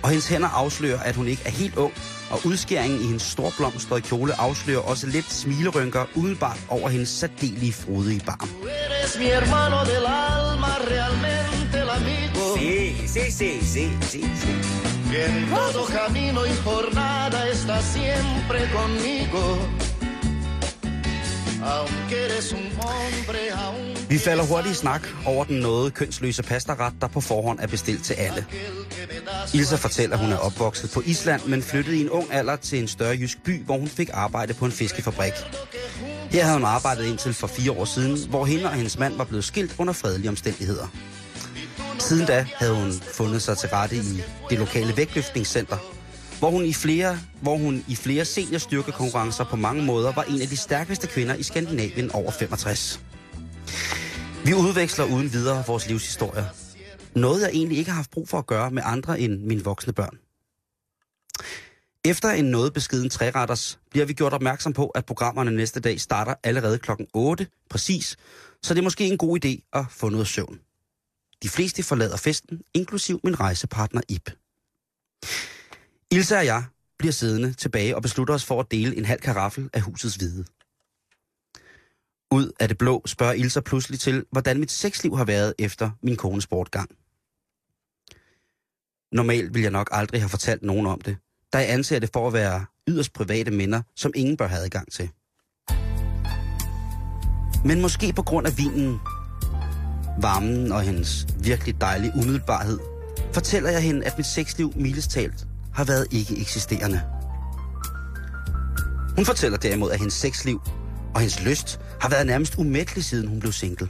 Speaker 5: Og hendes hænder afslører, at hun ikke er helt ung, og udskæringen i hendes storblomstrede kjole afslører også lidt smilerynker umiddelbart over hendes særdelige frodige barm. Sí, sí, sí, sí, sí, sí.
Speaker 10: en todo camino y jornada está siempre conmigo. Aunque eres un hombre aún
Speaker 5: vi falder hurtigt i snak over den noget kønsløse pastaret, der på forhånd er bestilt til alle.
Speaker 10: aquel
Speaker 5: Ilsa fortæller, at hun er opvokset på Island, men flyttede i en ung alder til en større jysk by, hvor hun fik arbejde på en fiskefabrik. Her havde hun arbejdet indtil for fire år siden, hvor hende og hendes mand var blevet skilt under fredelige omstændigheder. Siden da havde hun fundet sig til rette i det lokale vægtløftningscenter, hvor hun i flere, hvor hun i flere seniorstyrkekonkurrencer på mange måder var en af de stærkeste kvinder i Skandinavien over 65. Vi udveksler uden videre vores livshistorier. Noget, jeg egentlig ikke har haft brug for at gøre med andre end mine voksne børn. Efter en noget beskeden træretters bliver vi gjort opmærksom på, at programmerne næste dag starter allerede klokken 8 præcis, så det er måske en god idé at få noget søvn. De fleste forlader festen, inklusiv min rejsepartner Ip. Ilse og jeg bliver siddende tilbage og beslutter os for at dele en halv karaffel af husets hvide. Ud af det blå spørger Ilse pludselig til, hvordan mit sexliv har været efter min kones bortgang. Normalt vil jeg nok aldrig have fortalt nogen om det, da jeg anser det for at være yderst private minder, som ingen bør have adgang til. Men måske på grund af vinen, varmen og hendes virkelig dejlige umiddelbarhed, fortæller jeg hende, at mit sexliv milestalt har været ikke eksisterende. Hun fortæller derimod, at hendes sexliv og hendes lyst har været nærmest umættelig, siden hun blev single.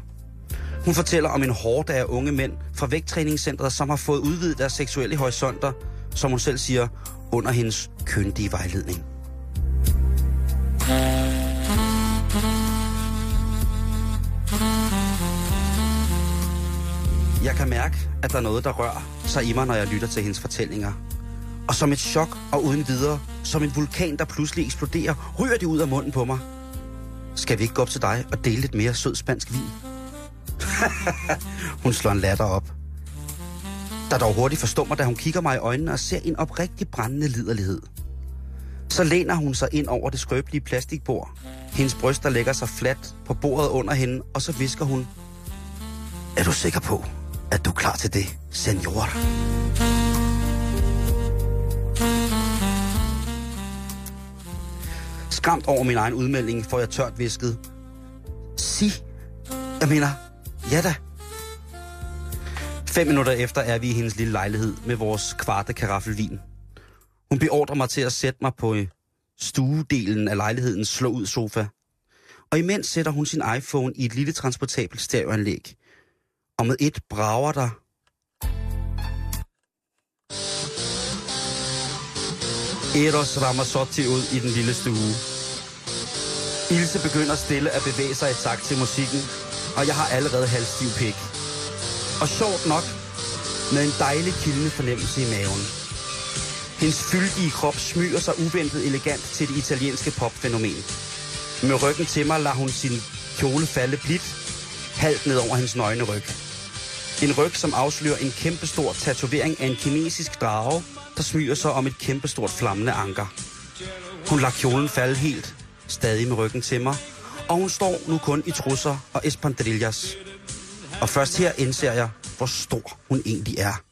Speaker 5: Hun fortæller om en hårde af unge mænd fra vægttræningscentret, som har fået udvidet deres seksuelle horisonter, som hun selv siger, under hendes køndige vejledning. Jeg kan mærke, at der er noget, der rører sig i mig, når jeg lytter til hendes fortællinger. Og som et chok og uden videre, som en vulkan, der pludselig eksploderer, ryger det ud af munden på mig. Skal vi ikke gå op til dig og dele lidt mere sød spansk vin? hun slår en latter op. Der dog hurtigt forstår mig, da hun kigger mig i øjnene og ser en oprigtig brændende liderlighed. Så læner hun sig ind over det skrøbelige plastikbord. Hendes bryster lægger sig fladt på bordet under hende, og så visker hun. Er du sikker på, at du er klar til det, senor? Skræmt over min egen udmelding, får jeg tørt visket. Sig. Jeg mener, ja da. Fem minutter efter er vi i hendes lille lejlighed med vores kvarte karaffelvin. Hun beordrer mig til at sætte mig på øh, stuedelen af lejlighedens slå ud sofa. Og imens sætter hun sin iPhone i et lille transportabelt stereoanlæg. Og med et brager der Eros Ramazzotti ud i den lille stue. Ilse begynder stille at bevæge sig i takt til musikken, og jeg har allerede halvstiv pik. Og sjovt nok, med en dejlig kildende fornemmelse i maven. Hendes fyldige krop smyger sig uventet elegant til det italienske popfænomen. Med ryggen til mig lader hun sin kjole falde blidt, halvt ned over hendes nøgne ryg. En ryg, som afslører en kæmpestor tatovering af en kinesisk drage, der smyger sig om et kæmpestort flammende anker. Hun lader kjolen falde helt, stadig med ryggen til mig, og hun står nu kun i trusser og espandrillas. Og først her indser jeg, hvor stor hun egentlig er.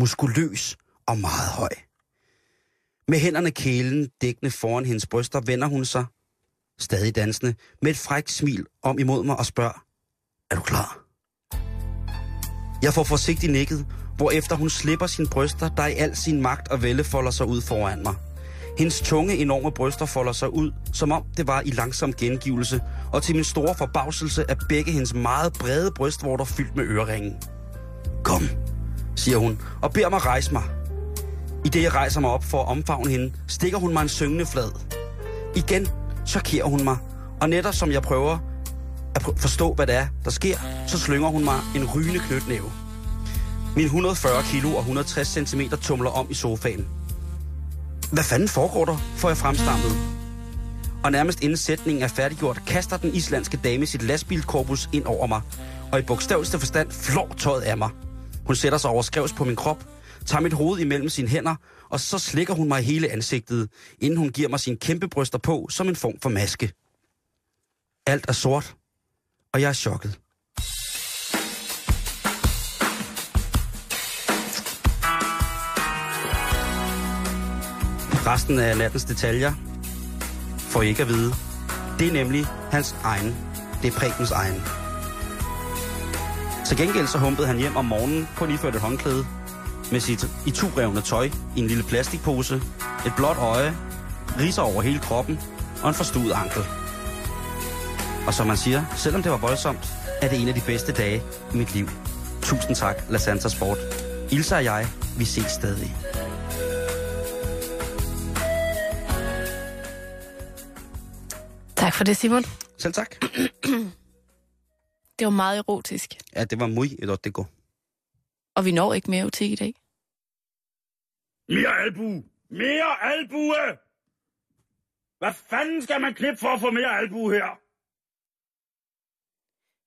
Speaker 5: Muskuløs og meget høj. Med hænderne kælen dækkende foran hendes bryster vender hun sig, stadig dansende, med et frækt smil om imod mig og spørger, er du klar? Jeg får forsigtigt nikket, efter hun slipper sine bryster, der i al sin magt og vælde folder sig ud foran mig. Hendes tunge enorme bryster folder sig ud, som om det var i langsom gengivelse, og til min store forbavselse er begge hendes meget brede brystvorter fyldt med øreringen. Kom, siger hun, og beder mig rejse mig. I det jeg rejser mig op for at omfavne hende, stikker hun mig en syngende flad. Igen chokerer hun mig, og netop som jeg prøver at forstå, hvad det er, der sker, så slynger hun mig en rygende knytnæve. Min 140 kilo og 160 cm tumler om i sofaen. Hvad fanden foregår der, får jeg fremstammet. Og nærmest inden sætningen er færdiggjort, kaster den islandske dame sit lastbilkorpus ind over mig, og i bogstaveligste forstand flår tøjet af mig. Hun sætter sig over skrevs på min krop, tager mit hoved imellem sine hænder, og så slikker hun mig hele ansigtet, inden hun giver mig sine kæmpe bryster på som en form for maske. Alt er sort, og jeg er chokket. Resten af nattens detaljer får I ikke at vide. Det er nemlig hans egen. Det er Prebens egen. Til gengæld så humpede han hjem om morgenen, på lige før håndklæde, med sit iturevne tøj i en lille plastikpose, et blåt øje, riser over hele kroppen og en forstuet ankel. Og som man siger, selvom det var voldsomt, er det en af de bedste dage i mit liv. Tusind tak, La Santa Sport. Ilse og jeg, vi ses stadig.
Speaker 4: Tak for det, Simon.
Speaker 5: Selv tak.
Speaker 4: Det var meget erotisk.
Speaker 5: Ja, det var muy erotico.
Speaker 4: Og vi når ikke mere erotik i dag.
Speaker 11: Mere albu! Mere albue! Hvad fanden skal man klippe for at få mere albu her?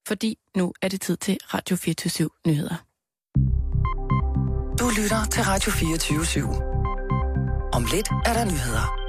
Speaker 4: Fordi nu er det tid til Radio 24 Nyheder.
Speaker 3: Du lytter til Radio 24 /7. Om lidt er der nyheder.